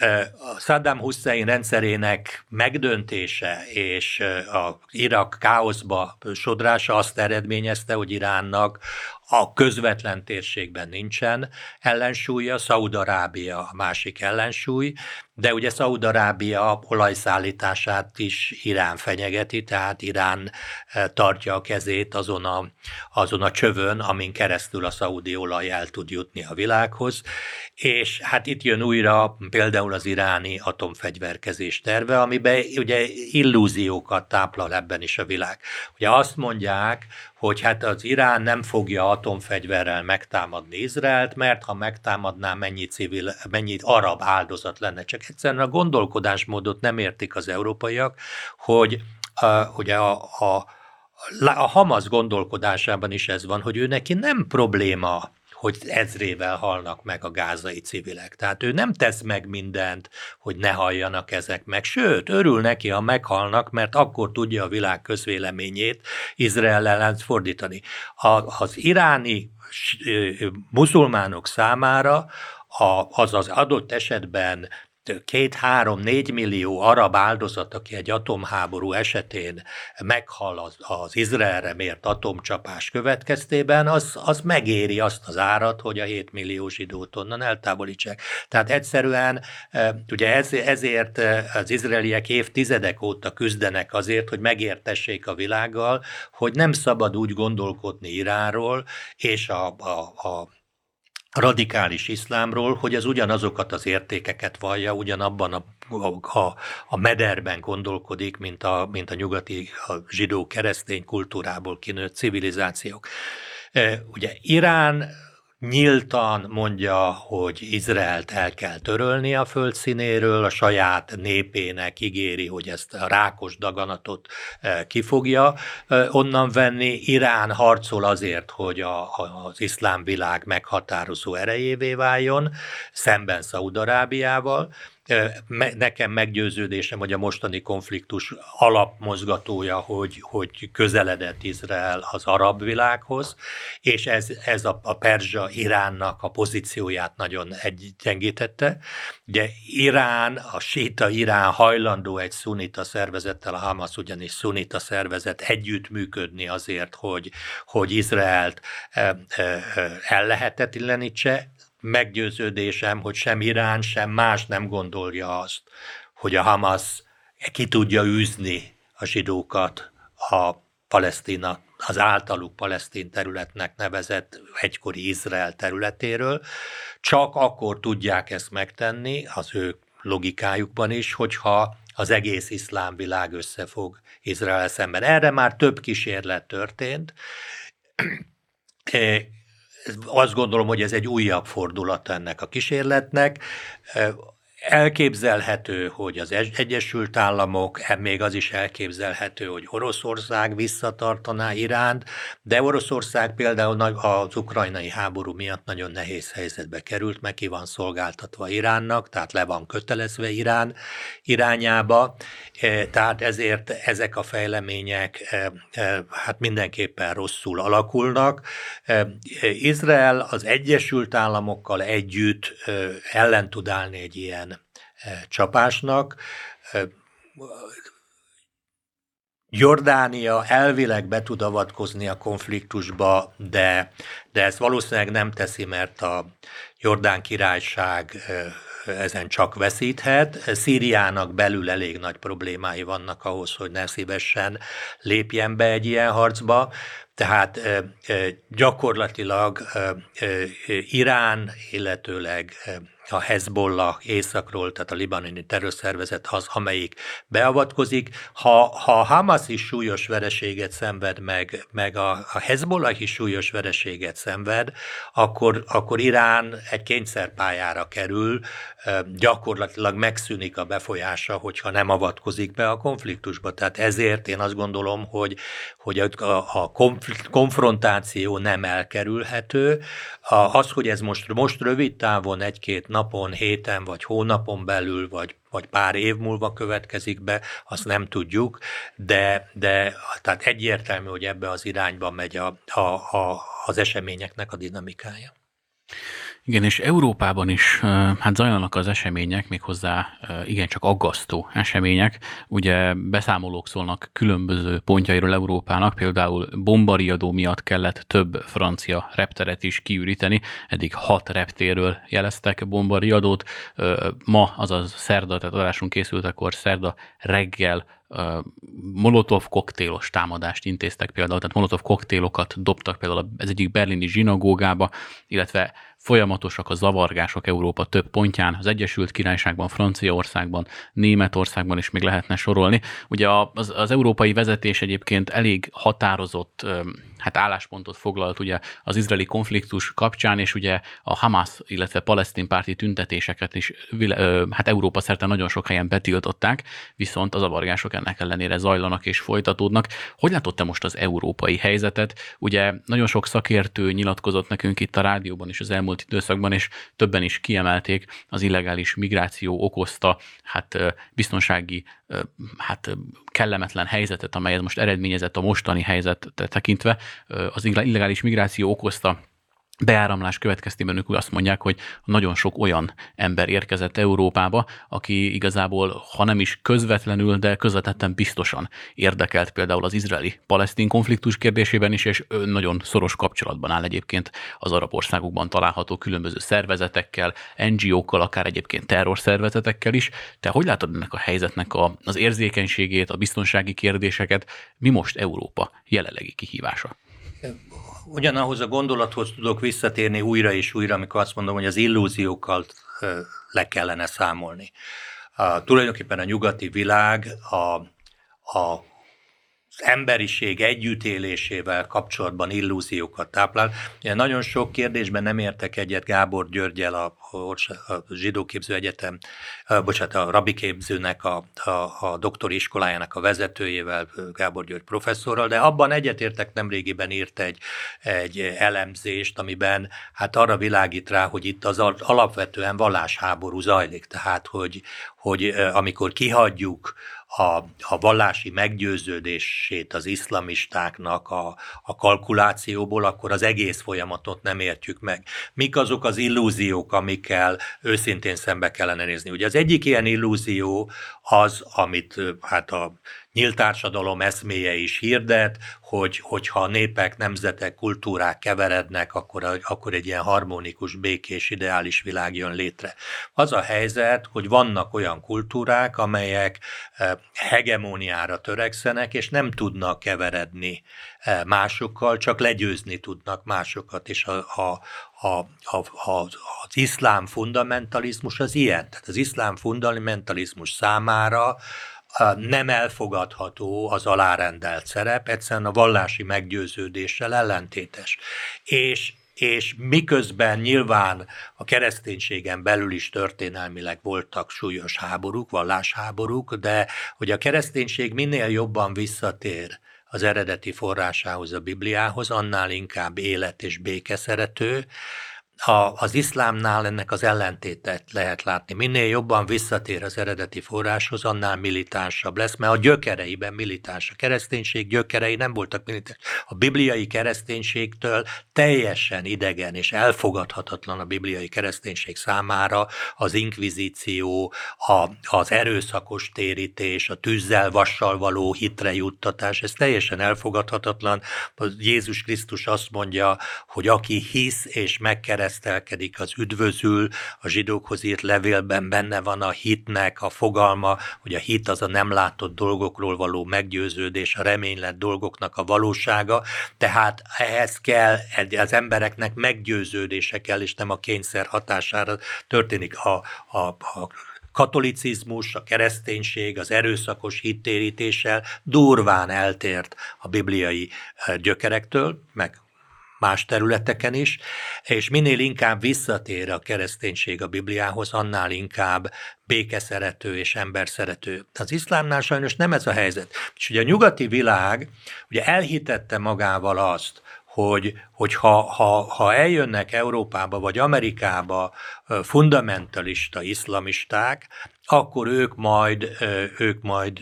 a Saddam Hussein rendszerének megdöntése és a Irak káoszba sodrása azt eredményezte, hogy Iránnak a közvetlen térségben nincsen ellensúlya, Szaúd-Arábia a másik ellensúly, de ugye Szaúd-Arábia olajszállítását is Irán fenyegeti, tehát Irán eh, tartja a kezét azon a, azon a csövön, amin keresztül a szaudi olaj el tud jutni a világhoz, és hát itt jön újra például az iráni atomfegyverkezés terve, amiben ugye illúziókat táplal ebben is a világ. Ugye azt mondják, hogy hát az Irán nem fogja atomfegyverrel megtámadni Izraelt, mert ha megtámadná, mennyi civil, mennyi arab áldozat lenne. Csak egyszerűen a gondolkodásmódot nem értik az európaiak, hogy uh, ugye a, a, a Hamas gondolkodásában is ez van, hogy ő neki nem probléma hogy ezrével halnak meg a gázai civilek. Tehát ő nem tesz meg mindent, hogy ne halljanak ezek meg. Sőt, örül neki, ha meghalnak, mert akkor tudja a világ közvéleményét Izrael ellen fordítani. Az iráni muzulmánok számára az az adott esetben két-három-négy millió arab áldozat, aki egy atomháború esetén meghal az, az Izraelre mért atomcsapás következtében, az, az megéri azt az árat, hogy a 7 millió zsidót onnan eltávolítsák. Tehát egyszerűen ugye ez, ezért az izraeliek évtizedek óta küzdenek azért, hogy megértessék a világgal, hogy nem szabad úgy gondolkodni Iránról, és a, a, a radikális iszlámról, hogy ez ugyanazokat az értékeket vallja, ugyanabban a, a, a mederben gondolkodik, mint a, mint a nyugati a zsidó keresztény kultúrából kinőtt civilizációk. E, ugye Irán nyíltan mondja, hogy Izraelt el kell törölni a földszínéről, a saját népének ígéri, hogy ezt a rákos daganatot eh, ki fogja eh, onnan venni. Irán harcol azért, hogy a, az iszlám világ meghatározó erejévé váljon, szemben Szaudarábiával, Nekem meggyőződésem, hogy a mostani konfliktus alapmozgatója, hogy, hogy közeledett Izrael az arab világhoz, és ez, ez a, a perzsa Iránnak a pozícióját nagyon egyengítette. Ugye Irán, a síta Irán hajlandó egy szunita szervezettel, a Hamas ugyanis szunita szervezet együttműködni azért, hogy, hogy Izraelt el lehetetlenítse, meggyőződésem, hogy sem Irán, sem más nem gondolja azt, hogy a Hamas ki tudja űzni a zsidókat a Palesztina, az általuk palesztin területnek nevezett egykori Izrael területéről, csak akkor tudják ezt megtenni az ő logikájukban is, hogyha az egész iszlám világ összefog Izrael szemben. Erre már több kísérlet történt, azt gondolom, hogy ez egy újabb fordulat ennek a kísérletnek. Elképzelhető, hogy az Egyesült Államok, e, még az is elképzelhető, hogy Oroszország visszatartaná Iránt, de Oroszország például az ukrajnai háború miatt nagyon nehéz helyzetbe került, meg ki van szolgáltatva Iránnak, tehát le van kötelezve Irán irányába, e, tehát ezért ezek a fejlemények e, hát mindenképpen rosszul alakulnak. Izrael az Egyesült Államokkal együtt ellen tud állni egy ilyen csapásnak. Eh, Jordánia elvileg be tud avatkozni a konfliktusba, de, de ezt valószínűleg nem teszi, mert a Jordán királyság eh, ezen csak veszíthet. Szíriának belül elég nagy problémái vannak ahhoz, hogy ne szívesen lépjen be egy ilyen harcba. Tehát gyakorlatilag Irán, illetőleg a Hezbollah északról, tehát a libanoni terrorszervezet az, amelyik beavatkozik. Ha, ha Hamas is súlyos vereséget szenved meg, meg a, a Hezbollah is súlyos vereséget szenved, akkor, akkor Irán egy kényszerpályára kerül, gyakorlatilag megszűnik a befolyása, hogyha nem avatkozik be a konfliktusba. Tehát ezért én azt gondolom, hogy, hogy a, a konfrontáció nem elkerülhető. Az, hogy ez most, most rövid távon egy-két napon, héten vagy hónapon belül, vagy vagy pár év múlva következik be, azt nem tudjuk, de, de tehát egyértelmű, hogy ebbe az irányba megy a, a, a, az eseményeknek a dinamikája. Igen, és Európában is hát zajlanak az események, méghozzá igencsak aggasztó események. Ugye beszámolók szólnak különböző pontjairól Európának, például bombariadó miatt kellett több francia repteret is kiüríteni, eddig hat reptéről jeleztek bombariadót. Ma, azaz szerda, tehát adásunk készült, akkor szerda reggel molotov koktélos támadást intéztek például, tehát molotov koktélokat dobtak például az egyik berlini zsinagógába, illetve folyamatosak a zavargások Európa több pontján, az Egyesült Királyságban, Franciaországban, Németországban is még lehetne sorolni. Ugye az, az európai vezetés egyébként elég határozott hát álláspontot foglalt ugye az izraeli konfliktus kapcsán, és ugye a Hamas, illetve palesztin párti tüntetéseket is hát Európa szerte nagyon sok helyen betiltották, viszont az avargások ennek ellenére zajlanak és folytatódnak. Hogy látod te most az európai helyzetet? Ugye nagyon sok szakértő nyilatkozott nekünk itt a rádióban is az elmúlt időszakban, és többen is kiemelték az illegális migráció okozta hát biztonsági hát kellemetlen helyzetet, amelyet most eredményezett a mostani helyzet tekintve, az illegális migráció okozta beáramlás következtében ők azt mondják, hogy nagyon sok olyan ember érkezett Európába, aki igazából, ha nem is közvetlenül, de közvetetten biztosan érdekelt például az izraeli-palesztin konfliktus kérdésében is, és nagyon szoros kapcsolatban áll egyébként az arab országokban található különböző szervezetekkel, NGO-kkal, akár egyébként terrorszervezetekkel is. Te hogy látod ennek a helyzetnek a, az érzékenységét, a biztonsági kérdéseket? Mi most Európa jelenlegi kihívása? Ugyanahoz a gondolathoz tudok visszatérni újra és újra, amikor azt mondom, hogy az illúziókkal le kellene számolni. A, tulajdonképpen a nyugati világ a, a emberiség együttélésével kapcsolatban illúziókat táplál. Ugye nagyon sok kérdésben nem értek egyet Gábor Györgyel, a, a zsidóképző egyetem, bocsánat, a rabiképzőnek, a, a, a doktori iskolájának a vezetőjével, Gábor György professzorral, de abban egyetértek nemrégiben írt egy, egy elemzést, amiben hát arra világít rá, hogy itt az alapvetően vallásháború zajlik, tehát hogy, hogy amikor kihagyjuk a, a vallási meggyőződését az iszlamistáknak a, a kalkulációból, akkor az egész folyamatot nem értjük meg. Mik azok az illúziók, amikkel őszintén szembe kellene nézni? Ugye az egyik ilyen illúzió az, amit hát a nyílt társadalom eszméje is hirdet, hogy, hogyha népek, nemzetek, kultúrák keverednek, akkor, akkor egy ilyen harmonikus, békés, ideális világ jön létre. Az a helyzet, hogy vannak olyan kultúrák, amelyek eh, hegemóniára törekszenek, és nem tudnak keveredni eh, másokkal, csak legyőzni tudnak másokat, és a, a, a, a, a, az iszlám fundamentalizmus az ilyen. Tehát az iszlám fundamentalizmus számára nem elfogadható az alárendelt szerep, egyszerűen a vallási meggyőződéssel ellentétes. És és miközben nyilván a kereszténységen belül is történelmileg voltak súlyos háborúk, vallásháborúk, de hogy a kereszténység minél jobban visszatér az eredeti forrásához, a Bibliához, annál inkább élet és békeszerető, a, az iszlámnál ennek az ellentétet lehet látni. Minél jobban visszatér az eredeti forráshoz, annál militánsabb lesz, mert a gyökereiben militáns. A kereszténység gyökerei nem voltak militáns. A bibliai kereszténységtől teljesen idegen és elfogadhatatlan a bibliai kereszténység számára az inkvizíció, a, az erőszakos térítés, a tűzzel, vassal való hitre juttatás, ez teljesen elfogadhatatlan. Jézus Krisztus azt mondja, hogy aki hisz és megkereszt keresztelkedik, az üdvözül, a zsidókhoz írt levélben benne van a hitnek a fogalma, hogy a hit az a nem látott dolgokról való meggyőződés, a reménylet dolgoknak a valósága, tehát ehhez kell, az embereknek meggyőződése kell, és nem a kényszer hatására történik a, a, a katolicizmus, a kereszténység, az erőszakos hittérítéssel durván eltért a bibliai eh, gyökerektől, meg más területeken is, és minél inkább visszatér a kereszténység a Bibliához, annál inkább békeszerető és emberszerető. Az iszlámnál sajnos nem ez a helyzet. És ugye a nyugati világ ugye elhitette magával azt, hogy, hogy ha, ha, ha eljönnek Európába vagy Amerikába fundamentalista iszlamisták, akkor ők majd, ők majd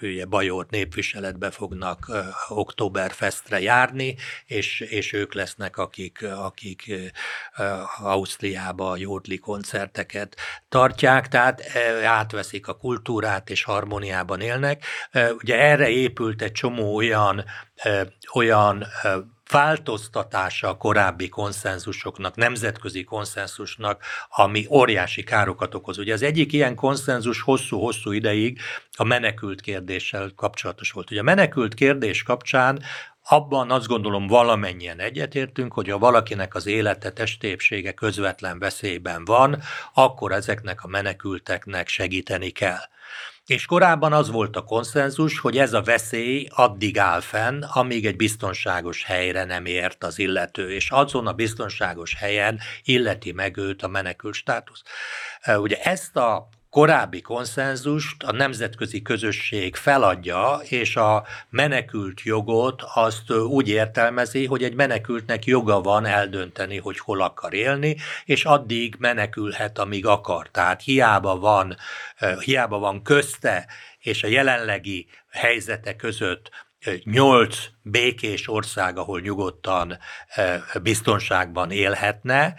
ugye, Bajort népviseletbe fognak Oktoberfestre járni, és, és ők lesznek, akik, akik Ausztriába jódli koncerteket tartják, tehát átveszik a kultúrát és harmóniában élnek. Ugye erre épült egy csomó olyan, olyan változtatása a korábbi konszenzusoknak, nemzetközi konszenzusnak, ami óriási károkat okoz. Ugye az egyik ilyen konszenzus hosszú-hosszú ideig a menekült kérdéssel kapcsolatos volt. Ugye a menekült kérdés kapcsán abban azt gondolom valamennyien egyetértünk, hogy ha valakinek az élete testépsége közvetlen veszélyben van, akkor ezeknek a menekülteknek segíteni kell. És korábban az volt a konszenzus, hogy ez a veszély addig áll fenn, amíg egy biztonságos helyre nem ért az illető, és azon a biztonságos helyen illeti meg őt a menekült státusz. Ugye ezt a korábbi konszenzust a nemzetközi közösség feladja, és a menekült jogot azt úgy értelmezi, hogy egy menekültnek joga van eldönteni, hogy hol akar élni, és addig menekülhet, amíg akar. Tehát hiába van, hiába van közte és a jelenlegi helyzete között nyolc békés ország, ahol nyugodtan biztonságban élhetne,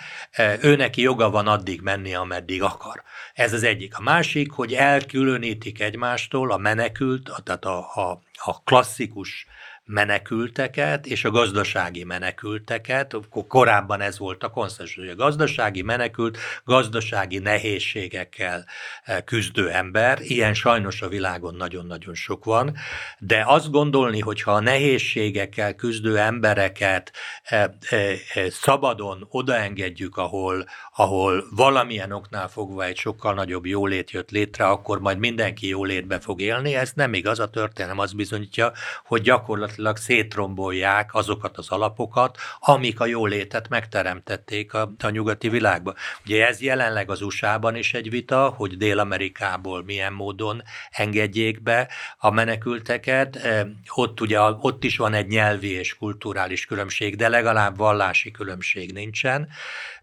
őneki joga van addig menni, ameddig akar. Ez az egyik. A másik, hogy elkülönítik egymástól a menekült, tehát a, a, a klasszikus menekülteket és a gazdasági menekülteket. Korábban ez volt a konszenzus, hogy a gazdasági menekült gazdasági nehézségekkel eh, küzdő ember, ilyen sajnos a világon nagyon-nagyon sok van, de azt gondolni, hogy ha a nehézségekkel küzdő embereket eh, eh, szabadon odaengedjük, ahol, ahol valamilyen oknál fogva egy sokkal nagyobb jólét jött létre, akkor majd mindenki jólétbe fog élni, ez nem igaz, a történelem az bizonyítja, hogy gyakorlatilag gyakorlatilag szétrombolják azokat az alapokat, amik a jólétet megteremtették a, a nyugati világban. Ugye ez jelenleg az USA-ban is egy vita, hogy Dél-Amerikából milyen módon engedjék be a menekülteket. Ott ugye ott is van egy nyelvi és kulturális különbség, de legalább vallási különbség nincsen.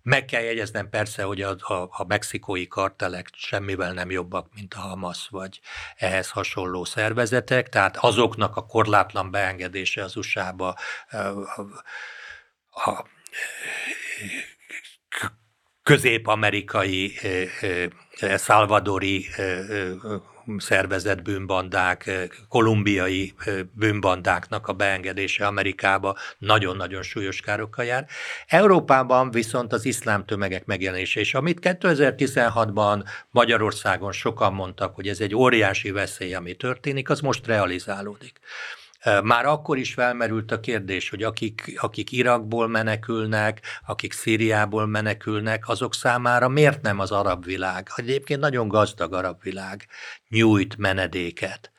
Meg kell jegyeznem persze, hogy a, a, a mexikói kartelek semmivel nem jobbak, mint a Hamas vagy ehhez hasonló szervezetek, tehát azoknak a korlátlan beengedése az USA-ba a, a közép-amerikai, szalvadori szervezett bűnbandák, kolumbiai bűnbandáknak a beengedése Amerikába nagyon-nagyon súlyos károkkal jár. Európában viszont az iszlám tömegek megjelenése, és amit 2016-ban Magyarországon sokan mondtak, hogy ez egy óriási veszély, ami történik, az most realizálódik. Már akkor is felmerült a kérdés, hogy akik, akik Irakból menekülnek, akik Szíriából menekülnek, azok számára miért nem az arab világ, egyébként nagyon gazdag arab világ nyújt menedéket.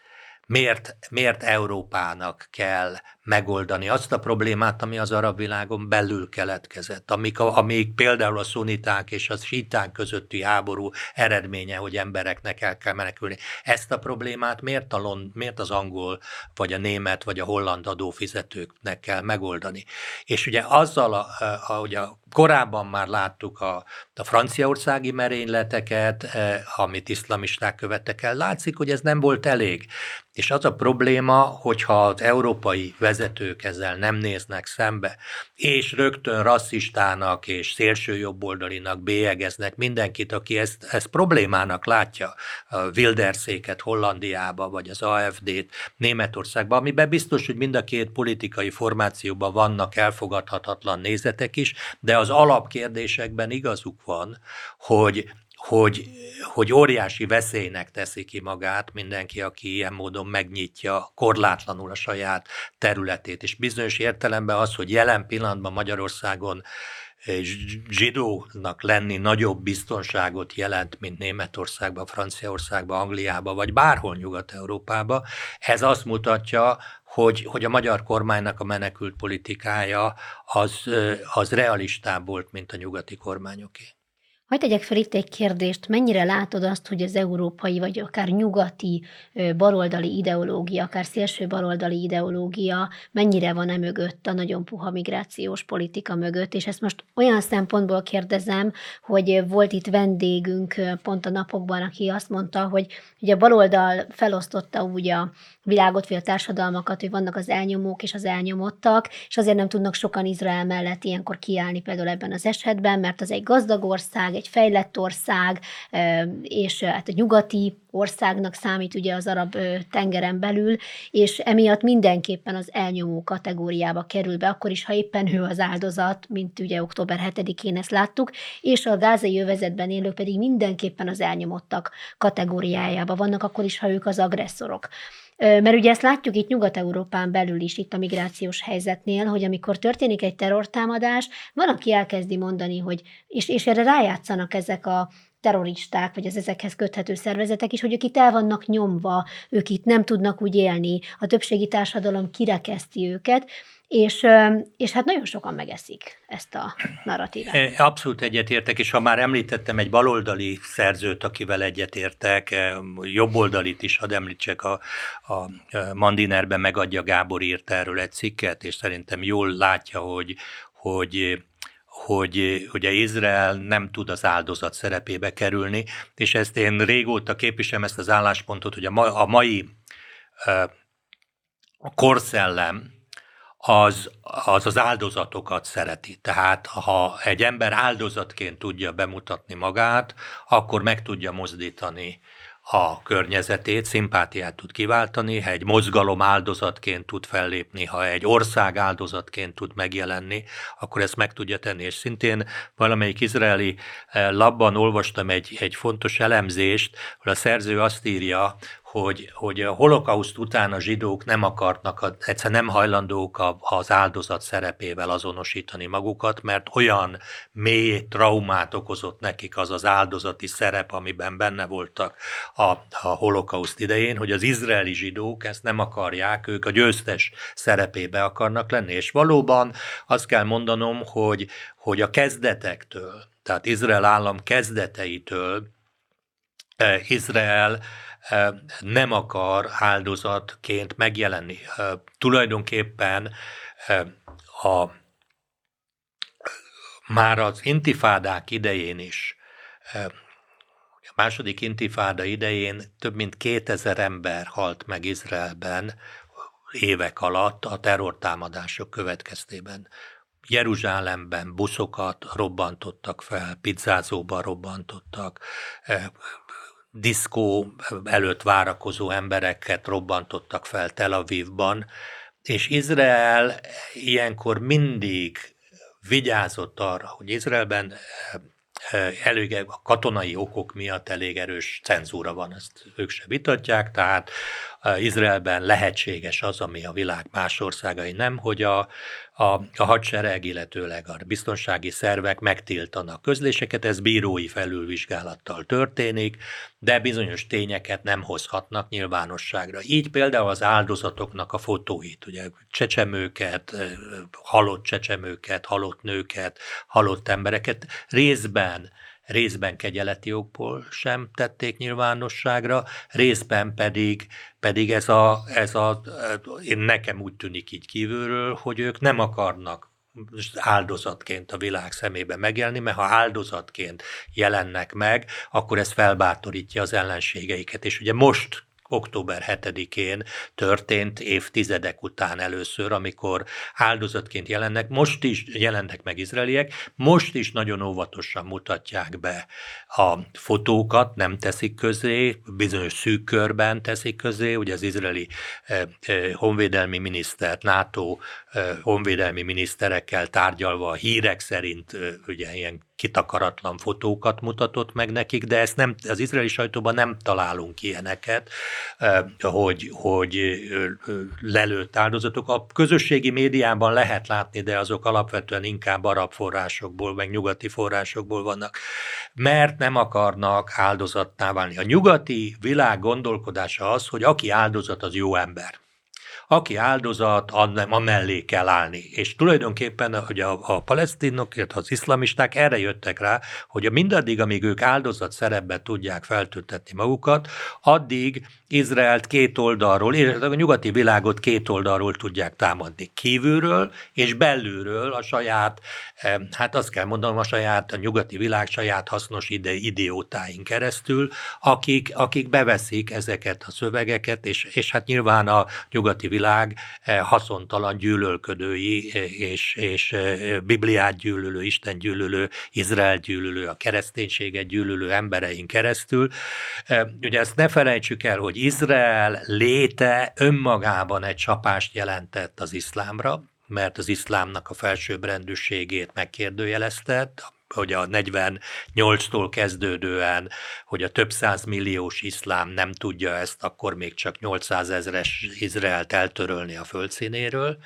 Miért, miért Európának kell megoldani azt a problémát, ami az arab világon belül keletkezett, amik, a, amik például a szuniták és a síták közötti háború eredménye, hogy embereknek el kell menekülni. Ezt a problémát miért, a Lond, miért az angol, vagy a német, vagy a holland adófizetőknek kell megoldani? És ugye azzal, a, ahogy a Korábban már láttuk a, a franciaországi merényleteket, eh, amit iszlamisták követtek el. Látszik, hogy ez nem volt elég. És az a probléma, hogyha az európai vezetők ezzel nem néznek szembe, és rögtön rasszistának és szélső jobboldalinak bélyegeznek mindenkit, aki ezt, ezt problémának látja, a Wilderszéket Hollandiába, vagy az AFD-t Németországba, amiben biztos, hogy mind a két politikai formációban vannak elfogadhatatlan nézetek is, de az alapkérdésekben igazuk van, hogy hogy, hogy óriási veszélynek teszi ki magát mindenki, aki ilyen módon megnyitja korlátlanul a saját területét. És bizonyos értelemben az, hogy jelen pillanatban Magyarországon zsidónak lenni nagyobb biztonságot jelent, mint Németországban, Franciaországban, Angliában, vagy bárhol Nyugat-Európában. Ez azt mutatja, hogy, hogy a magyar kormánynak a menekült politikája az, az realistább volt, mint a nyugati kormányoké. Hogy tegyek fel itt egy kérdést, mennyire látod azt, hogy az európai, vagy akár nyugati baloldali ideológia, akár szélső baloldali ideológia mennyire van e mögött, a nagyon puha migrációs politika mögött, és ezt most olyan szempontból kérdezem, hogy volt itt vendégünk pont a napokban, aki azt mondta, hogy ugye a baloldal felosztotta úgy a világot, vagy a társadalmakat, hogy vannak az elnyomók és az elnyomottak, és azért nem tudnak sokan Izrael mellett ilyenkor kiállni például ebben az esetben, mert az egy gazdag ország, egy fejlett ország, és hát a nyugati országnak számít ugye az arab tengeren belül, és emiatt mindenképpen az elnyomó kategóriába kerül be, akkor is, ha éppen ő az áldozat, mint ugye október 7-én ezt láttuk, és a gázai övezetben élők pedig mindenképpen az elnyomottak kategóriájába vannak, akkor is, ha ők az agresszorok. Mert ugye ezt látjuk itt Nyugat-Európán belül is, itt a migrációs helyzetnél, hogy amikor történik egy terrortámadás, van, aki elkezdi mondani, hogy, és, és erre rájátszanak ezek a terroristák, vagy az ezekhez köthető szervezetek is, hogy ők itt el vannak nyomva, ők itt nem tudnak úgy élni, a többségi társadalom kirekeszti őket, és, és hát nagyon sokan megeszik ezt a narratívát. Abszolút egyetértek, és ha már említettem egy baloldali szerzőt, akivel egyetértek, jobboldalit is, hadd említsek, a, a Mandinerben megadja Gábor írt erről egy cikket, és szerintem jól látja, hogy, hogy hogy ugye Izrael nem tud az áldozat szerepébe kerülni, és ezt én régóta képviselem ezt az álláspontot, hogy a, ma, a mai a korszellem, az, az az áldozatokat szereti. Tehát ha egy ember áldozatként tudja bemutatni magát, akkor meg tudja mozdítani a környezetét, szimpátiát tud kiváltani, ha egy mozgalom áldozatként tud fellépni, ha egy ország áldozatként tud megjelenni, akkor ezt meg tudja tenni. És szintén valamelyik izraeli eh, labban olvastam egy, egy fontos elemzést, hogy a szerző azt írja, hogy, hogy a holokauszt után a zsidók nem akarnak, egyszer nem hajlandók az áldozat szerepével azonosítani magukat, mert olyan mély traumát okozott nekik az az áldozati szerep, amiben benne voltak a, a holokauszt idején, hogy az izraeli zsidók ezt nem akarják, ők a győztes szerepébe akarnak lenni. És valóban azt kell mondanom, hogy, hogy a kezdetektől, tehát Izrael állam kezdeteitől eh, Izrael nem akar áldozatként megjelenni. Tulajdonképpen a, már az intifádák idején is, a második intifáda idején több mint 2000 ember halt meg Izraelben évek alatt a terrortámadások következtében. Jeruzsálemben buszokat robbantottak fel, pizzázóban robbantottak, diszkó előtt várakozó embereket robbantottak fel Tel Avivban, és Izrael ilyenkor mindig vigyázott arra, hogy Izraelben elég a katonai okok miatt elég erős cenzúra van, ezt ők se vitatják, tehát Izraelben lehetséges az, ami a világ más országai nem, hogy a, a, a hadsereg, illetőleg a biztonsági szervek megtiltanak közléseket, ez bírói felülvizsgálattal történik, de bizonyos tényeket nem hozhatnak nyilvánosságra. Így például az áldozatoknak a fotóit, ugye csecsemőket, halott csecsemőket, halott nőket, halott embereket részben részben kegyeleti okból sem tették nyilvánosságra, részben pedig, pedig ez a, ez a, én nekem úgy tűnik így kívülről, hogy ők nem akarnak áldozatként a világ szemébe megjelenni, mert ha áldozatként jelennek meg, akkor ez felbátorítja az ellenségeiket. És ugye most október 7-én történt évtizedek után először, amikor áldozatként jelennek, most is jelennek meg izraeliek, most is nagyon óvatosan mutatják be a fotókat, nem teszik közé, bizonyos szűk körben teszik közé, ugye az izraeli eh, eh, honvédelmi miniszter, NATO eh, honvédelmi miniszterekkel tárgyalva a hírek szerint ugye ilyen kitakaratlan fotókat mutatott meg nekik, de ezt nem, az izraeli sajtóban nem találunk ilyeneket, hogy, hogy lelőtt áldozatok. A közösségi médiában lehet látni, de azok alapvetően inkább arab forrásokból, meg nyugati forrásokból vannak, mert nem akarnak áldozattá válni. A nyugati világ gondolkodása az, hogy aki áldozat, az jó ember aki áldozat, amellé kell állni. És tulajdonképpen hogy a, a palesztinok, illetve az iszlamisták erre jöttek rá, hogy mindaddig, amíg ők áldozat szerepbe tudják feltüntetni magukat, addig Izraelt két oldalról, illetve a nyugati világot két oldalról tudják támadni. Kívülről és belülről a saját, eh, hát azt kell mondanom, a saját, a nyugati világ saját hasznos ide, idiótáink keresztül, akik, akik beveszik ezeket a szövegeket, és, és hát nyilván a nyugati világ eh, haszontalan gyűlölködői eh, és, és Bibliát gyűlölő, Isten gyűlölő, Izrael gyűlölő, a kereszténységet gyűlölő embereink keresztül. Ugye ezt ne felejtsük el, hogy Izrael léte önmagában egy csapást jelentett az iszlámra, mert az iszlámnak a felsőbbrendűségét megkérdőjelezte, hogy a 48-tól kezdődően, hogy a több száz milliós iszlám nem tudja ezt, akkor még csak 800 ezeres Izraelt eltörölni a földszínéről.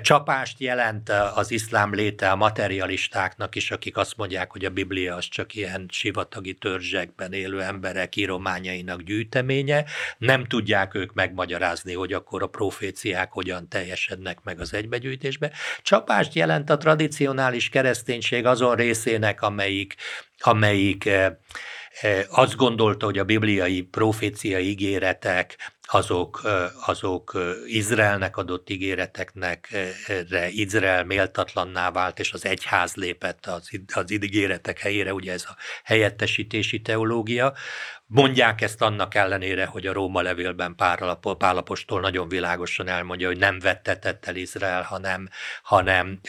Csapást jelent az iszlám léte a materialistáknak is, akik azt mondják, hogy a Biblia az csak ilyen sivatagi törzsekben élő emberek írományainak gyűjteménye. Nem tudják ők megmagyarázni, hogy akkor a proféciák hogyan teljesednek meg az egybegyűjtésbe. Csapást jelent a tradicionális kereszténység azon részének, amelyik, amelyik eh, eh, azt gondolta, hogy a bibliai proféciai ígéretek azok, azok Izraelnek adott ígéreteknek, Izrael méltatlanná vált, és az egyház lépett az, az ígéretek helyére, ugye ez a helyettesítési teológia. Mondják ezt annak ellenére, hogy a Róma levélben Pálapostól nagyon világosan elmondja, hogy nem vettetett el Izrael, hanem, hanem,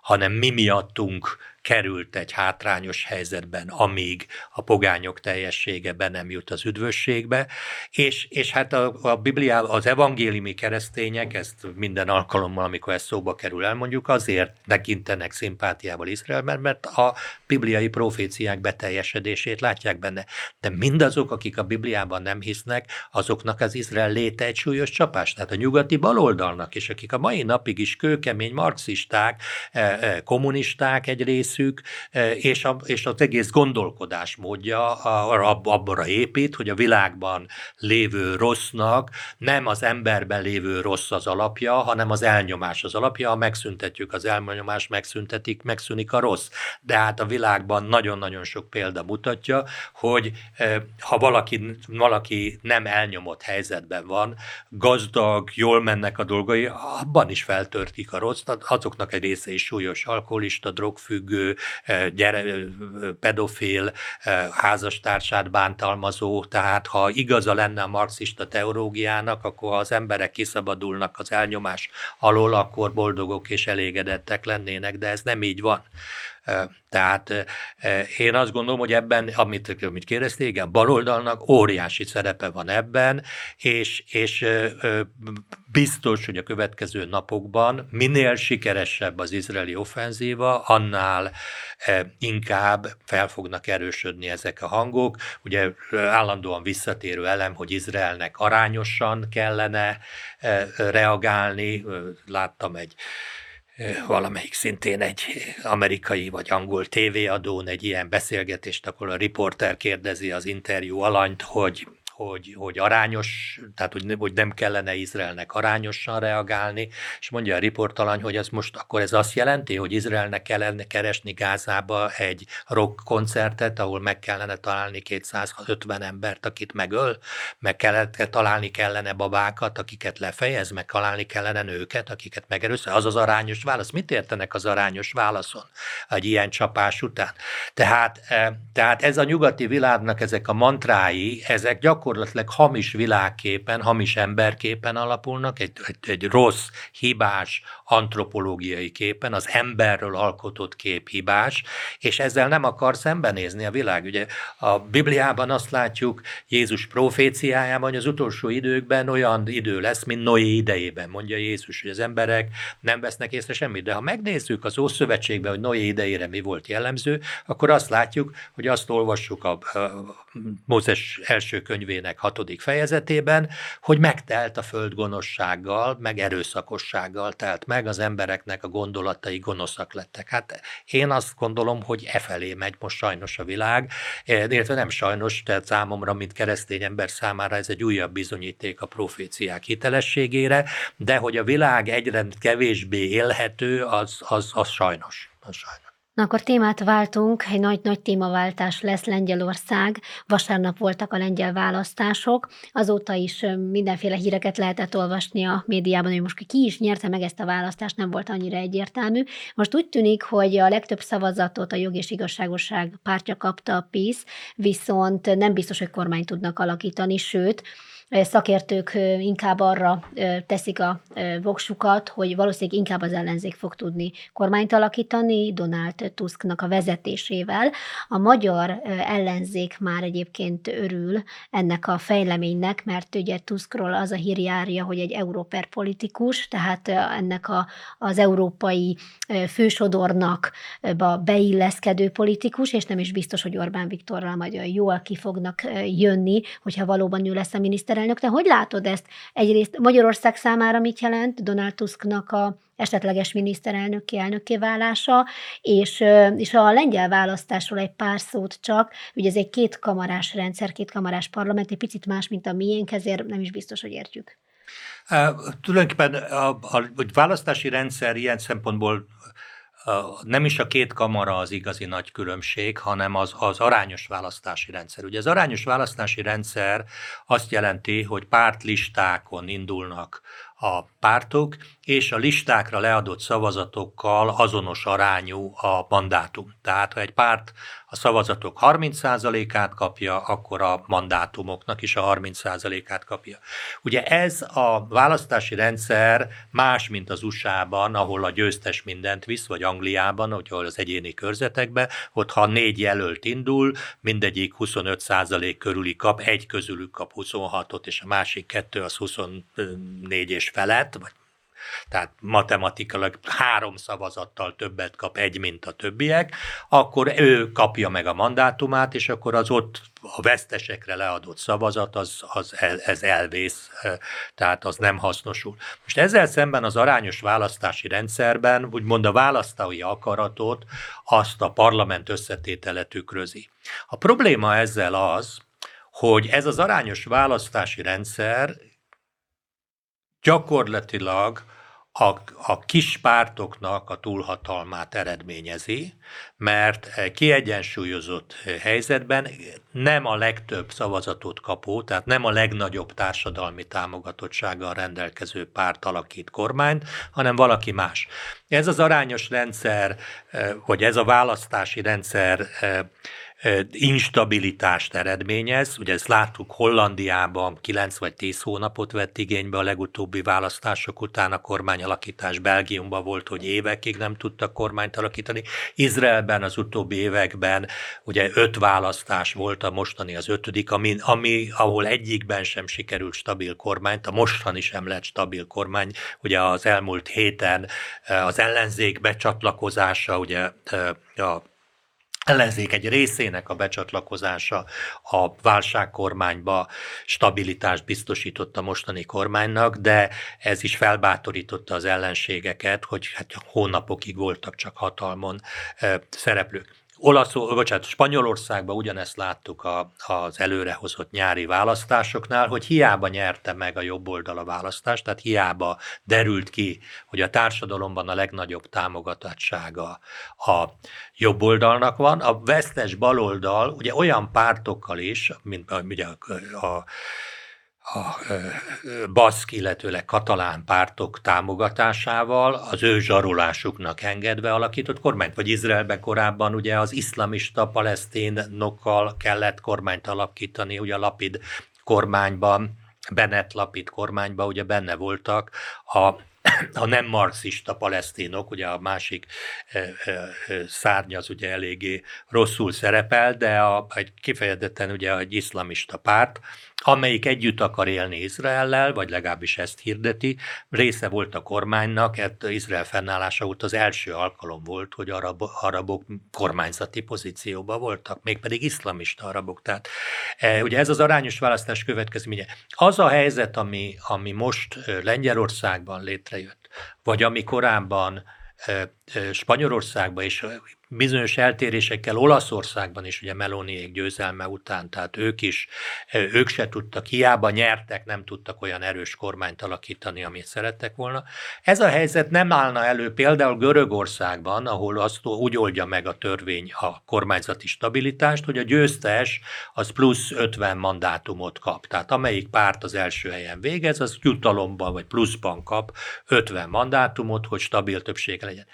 hanem mi miattunk került egy hátrányos helyzetben, amíg a pogányok teljessége be nem jut az üdvösségbe, és, és hát a, a Bibliában az evangéliumi keresztények, ezt minden alkalommal, amikor ez szóba kerül, elmondjuk, azért tekintenek szimpátiával Izraelben, mert a bibliai proféciák beteljesedését látják benne. De mindazok, akik a Bibliában nem hisznek, azoknak az Izrael léte egy súlyos csapás. Tehát a nyugati baloldalnak is, akik a mai napig is kőkemény marxisták, eh, eh, kommunisták egy részük, eh, és, a, és az egész gondolkodásmódja abban épít, hogy a világban lévő rossznak nem az emberben lévő rossz az alapja, hanem az elnyomás az alapja. Ha megszüntetjük az elnyomást, megszüntetik, megszűnik a rossz. De hát a világban nagyon-nagyon sok példa mutatja, hogy ha valaki, valaki nem elnyomott helyzetben van, gazdag, jól mennek a dolgai, abban is feltörtik a rossz, azoknak egy része is súlyos alkoholista, drogfüggő, gyere, pedofil, házastársát bántalmazó, tehát ha igaza lenne a marxista teológiának, akkor ha az emberek kiszabadulnak az elnyomás alól, akkor boldogok és elégedettek lennének, de ez nem így van. Tehát én azt gondolom, hogy ebben, amit, amit kérdeztél, igen, baloldalnak óriási szerepe van ebben, és, és biztos, hogy a következő napokban minél sikeresebb az izraeli offenzíva, annál inkább fel fognak erősödni ezek a hangok. Ugye állandóan visszatérő elem, hogy Izraelnek arányosan kellene reagálni. Láttam egy valamelyik szintén egy amerikai vagy angol tévéadón egy ilyen beszélgetést, akkor a riporter kérdezi az interjú alanyt, hogy hogy, hogy arányos, tehát hogy, hogy nem kellene Izraelnek arányosan reagálni, és mondja a riportalany, hogy ez most akkor ez azt jelenti, hogy Izraelnek kellene keresni Gázába egy rock koncertet, ahol meg kellene találni 250 embert, akit megöl, meg kellene, találni kellene babákat, akiket lefejez, meg találni kellene nőket, akiket megerőszel. Az az arányos válasz. Mit értenek az arányos válaszon egy ilyen csapás után? Tehát, eh, tehát ez a nyugati világnak ezek a mantrái, ezek gyakorlatilag gyakorlatilag hamis világképen, hamis emberképen alapulnak, egy, egy, egy rossz, hibás antropológiai képen, az emberről alkotott kép hibás, és ezzel nem akar szembenézni a világ. Ugye a Bibliában azt látjuk Jézus proféciájában, hogy az utolsó időkben olyan idő lesz, mint Noé idejében, mondja Jézus, hogy az emberek nem vesznek észre semmit. De ha megnézzük az Ószövetségben, hogy Noé idejére mi volt jellemző, akkor azt látjuk, hogy azt olvassuk a, a Mózes első könyvének hatodik fejezetében, hogy megtelt a föld gonoszsággal, meg erőszakossággal telt meg, az embereknek a gondolatai gonoszak lettek. Hát én azt gondolom, hogy e felé megy most sajnos a világ, illetve nem sajnos, tehát számomra, mint keresztény ember számára ez egy újabb bizonyíték a proféciák hitelességére, de hogy a világ egyre kevésbé élhető, az, az, az sajnos. Az sajnos. Na akkor témát váltunk, egy nagy-nagy témaváltás lesz Lengyelország. Vasárnap voltak a lengyel választások, azóta is mindenféle híreket lehetett olvasni a médiában, hogy most ki is nyerte meg ezt a választást, nem volt annyira egyértelmű. Most úgy tűnik, hogy a legtöbb szavazatot a jog és igazságosság pártja kapta a PISZ, viszont nem biztos, hogy kormányt tudnak alakítani, sőt, szakértők inkább arra teszik a voksukat, hogy valószínűleg inkább az ellenzék fog tudni kormányt alakítani Donald Tusknak a vezetésével. A magyar ellenzék már egyébként örül ennek a fejleménynek, mert ugye Tuskról az a hír járja, hogy egy európer politikus, tehát ennek a, az európai fősodornak beilleszkedő politikus, és nem is biztos, hogy Orbán Viktorral majd jól ki fognak jönni, hogyha valóban ő lesz a miniszterelnök. De hogy látod ezt? Egyrészt Magyarország számára mit jelent Donald Tusknak a esetleges miniszterelnöki elnökké válása, és, és a lengyel választásról egy pár szót csak, ugye ez egy kétkamarás rendszer, kétkamarás parlament, egy picit más, mint a miénk, ezért nem is biztos, hogy értjük. Uh, tulajdonképpen a, a, a választási rendszer ilyen szempontból nem is a két kamara az igazi nagy különbség, hanem az, az arányos választási rendszer. Ugye az arányos választási rendszer azt jelenti, hogy pártlistákon indulnak a pártok, és a listákra leadott szavazatokkal azonos arányú a mandátum. Tehát ha egy párt a szavazatok 30%-át kapja, akkor a mandátumoknak is a 30%-át kapja. Ugye ez a választási rendszer más, mint az USA-ban, ahol a győztes mindent visz, vagy Angliában, ahol az egyéni körzetekben, ott ha négy jelölt indul, mindegyik 25% körüli kap, egy közülük kap 26-ot, és a másik kettő az 24 és felett, vagy tehát matematikailag három szavazattal többet kap egy, mint a többiek, akkor ő kapja meg a mandátumát, és akkor az ott a vesztesekre leadott szavazat, az, az el, ez elvész, tehát az nem hasznosul. Most ezzel szemben az arányos választási rendszerben, úgymond a választói akaratot azt a parlament összetétele tükrözi. A probléma ezzel az, hogy ez az arányos választási rendszer gyakorlatilag a, a kis pártoknak a túlhatalmát eredményezi, mert kiegyensúlyozott helyzetben nem a legtöbb szavazatot kapó, tehát nem a legnagyobb társadalmi támogatottsággal rendelkező párt alakít kormányt, hanem valaki más. Ez az arányos rendszer, vagy ez a választási rendszer instabilitást eredményez. Ugye ezt láttuk Hollandiában 9 vagy 10 hónapot vett igénybe a legutóbbi választások után a kormányalakítás. Belgiumban volt, hogy évekig nem tudtak kormányt alakítani. Izraelben az utóbbi években ugye öt választás volt, a mostani az ötödik, ami, ami ahol egyikben sem sikerült stabil kormányt, a mostani sem lett stabil kormány. Ugye az elmúlt héten az ellenzék becsatlakozása, ugye a ellenzék egy részének a becsatlakozása a válságkormányba stabilitást biztosított a mostani kormánynak, de ez is felbátorította az ellenségeket, hogy hát hónapokig voltak csak hatalmon szereplők. Olaszul, bocsánat, Spanyolországban ugyanezt láttuk a, az előrehozott nyári választásoknál, hogy hiába nyerte meg a jobb oldal a választást, tehát hiába derült ki, hogy a társadalomban a legnagyobb támogatottsága a jobb oldalnak van. A vesztes baloldal ugye olyan pártokkal is, mint ugye a, a a baszk, illetőleg katalán pártok támogatásával az ő zsarolásuknak engedve alakított kormányt, vagy Izraelben korábban ugye az iszlamista palesztinokkal kellett kormányt alakítani, ugye a Lapid kormányban, Bennett Lapid kormányban ugye benne voltak a a nem marxista palesztinok, ugye a másik szárny az ugye eléggé rosszul szerepel, de a, egy kifejezetten ugye egy iszlamista párt, amelyik együtt akar élni Izraellel, vagy legalábbis ezt hirdeti, része volt a kormánynak, hát Izrael fennállása óta az első alkalom volt, hogy arab, arabok kormányzati pozícióban voltak, mégpedig iszlamista arabok. Tehát e, ugye ez az arányos választás következménye. Az a helyzet, ami, ami most Lengyelországban létrejött, vagy ami korábban Spanyolországban és bizonyos eltérésekkel Olaszországban is, ugye Meloniék győzelme után, tehát ők is, ők se tudtak, hiába nyertek, nem tudtak olyan erős kormányt alakítani, amit szerettek volna. Ez a helyzet nem állna elő például Görögországban, ahol azt úgy oldja meg a törvény a kormányzati stabilitást, hogy a győztes az plusz 50 mandátumot kap. Tehát amelyik párt az első helyen végez, az jutalomban vagy pluszban kap 50 mandátumot, hogy stabil többsége legyen.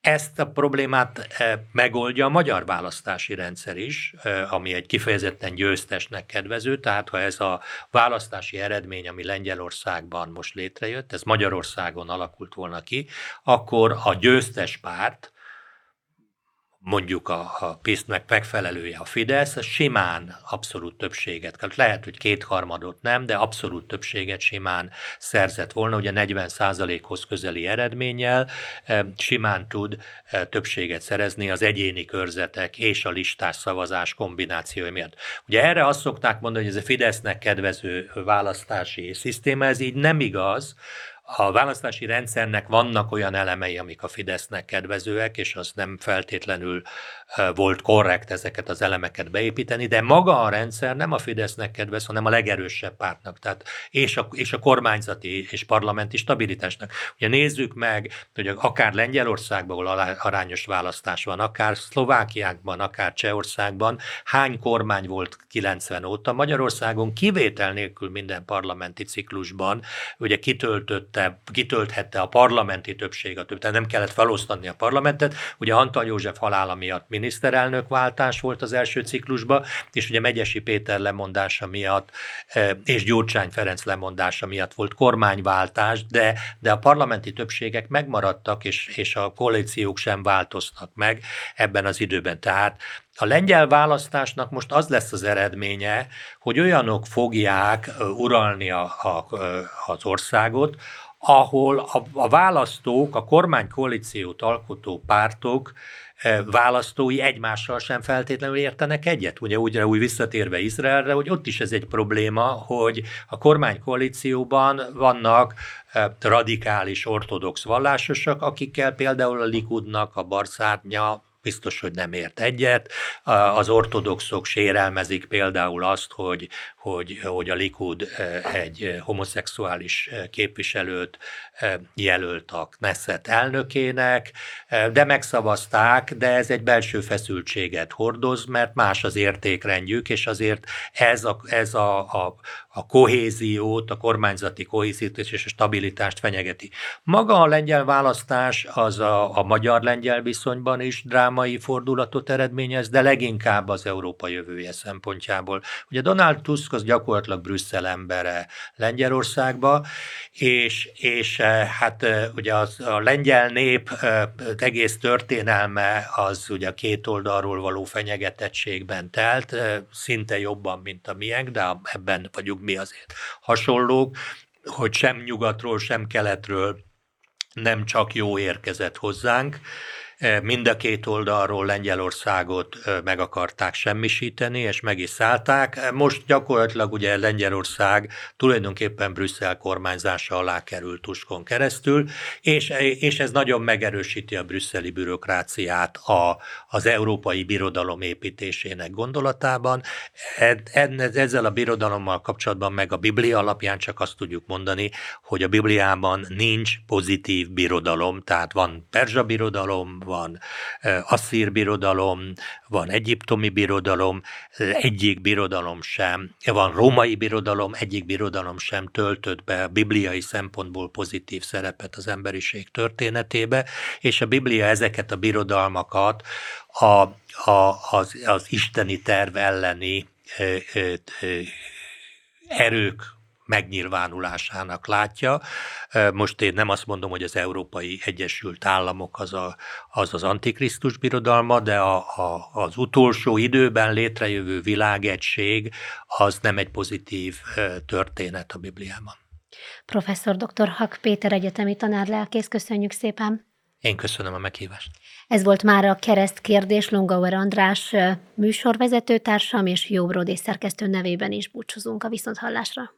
Ezt a problémát eh, megoldja a magyar választási rendszer is, eh, ami egy kifejezetten győztesnek kedvező, tehát ha ez a választási eredmény, ami Lengyelországban most létrejött, ez Magyarországon alakult volna ki, akkor a győztes párt, mondjuk a, a PISZ-nek megfelelője a Fidesz, az simán abszolút többséget, lehet, hogy kétharmadot nem, de abszolút többséget simán szerzett volna, ugye 40 hoz közeli eredménnyel eh, simán tud eh, többséget szerezni az egyéni körzetek és a listás szavazás kombinációja miatt. Ugye erre azt szokták mondani, hogy ez a Fidesznek kedvező választási szisztéma, ez így nem igaz, a választási rendszernek vannak olyan elemei, amik a Fidesznek kedvezőek, és az nem feltétlenül volt korrekt ezeket az elemeket beépíteni, de maga a rendszer nem a Fidesznek kedvez, hanem a legerősebb pártnak, tehát és a, és a kormányzati és parlamenti stabilitásnak. Ugye nézzük meg, hogy akár Lengyelországban, ahol arányos választás van, akár Szlovákiákban, akár Csehországban, hány kormány volt 90 óta, Magyarországon kivétel nélkül minden parlamenti ciklusban, ugye kitöltötte, kitölthette a parlamenti többség a több, tehát nem kellett felosztani a parlamentet, ugye Antal József halála miatt miniszterelnök váltás volt az első ciklusban, és ugye Megyesi Péter lemondása miatt e, és Gyurcsány Ferenc lemondása miatt volt kormányváltás, de, de a parlamenti többségek megmaradtak, és, és a koalíciók sem változtak meg ebben az időben. Tehát a lengyel választásnak most az lesz az eredménye, hogy olyanok fogják uralni a, a, az országot, ahol a, a választók, a kormánykoalíciót alkotó pártok választói egymással sem feltétlenül értenek egyet. Ugye úgy, úgy visszatérve Izraelre, hogy ott is ez egy probléma, hogy a kormánykoalícióban vannak radikális ortodox vallásosak, akikkel például a Likudnak a barszárnya biztos, hogy nem ért egyet. Az ortodoxok sérelmezik például azt, hogy, hogy, hogy a Likud egy homoszexuális képviselőt jelölt a Knesset elnökének, de megszavazták, de ez egy belső feszültséget hordoz, mert más az értékrendjük, és azért ez a, ez a, a, a kohéziót, a kormányzati kohéziót és a stabilitást fenyegeti. Maga a lengyel választás az a, a magyar-lengyel viszonyban is drámai fordulatot eredményez, de leginkább az Európa jövője szempontjából. Ugye Donald Tusk az gyakorlatilag Brüsszel embere Lengyelországba, és, és eh, hát eh, ugye az, a lengyel nép eh, egész történelme az ugye a két oldalról való fenyegetettségben telt, szinte jobban, mint a miénk, de ebben vagyunk mi azért hasonlók, hogy sem nyugatról, sem keletről nem csak jó érkezett hozzánk, Mind a két oldalról Lengyelországot meg akarták semmisíteni, és meg is szállták. Most gyakorlatilag ugye Lengyelország tulajdonképpen Brüsszel kormányzása alá került Tuskon keresztül, és, és ez nagyon megerősíti a brüsszeli bürokráciát a, az európai birodalom építésének gondolatában. Ezzel a birodalommal kapcsolatban meg a Biblia alapján csak azt tudjuk mondani, hogy a Bibliában nincs pozitív birodalom, tehát van perzsa birodalom, van asszír birodalom, van egyiptomi birodalom, egyik birodalom sem, van római birodalom, egyik birodalom sem töltött be a bibliai szempontból pozitív szerepet az emberiség történetébe, és a Biblia ezeket a birodalmakat a, a, az, az isteni terv elleni erők megnyilvánulásának látja. Most én nem azt mondom, hogy az Európai Egyesült Államok az a, az, az antikrisztus birodalma, de a, a, az utolsó időben létrejövő világegység az nem egy pozitív történet a Bibliában. Professzor dr. Hak Péter egyetemi tanárlelkész, köszönjük szépen! Én köszönöm a meghívást. Ez volt már a kereszt kérdés Longauer András műsorvezető társam és Jó Brodé szerkesztő nevében is búcsúzunk a viszonthallásra.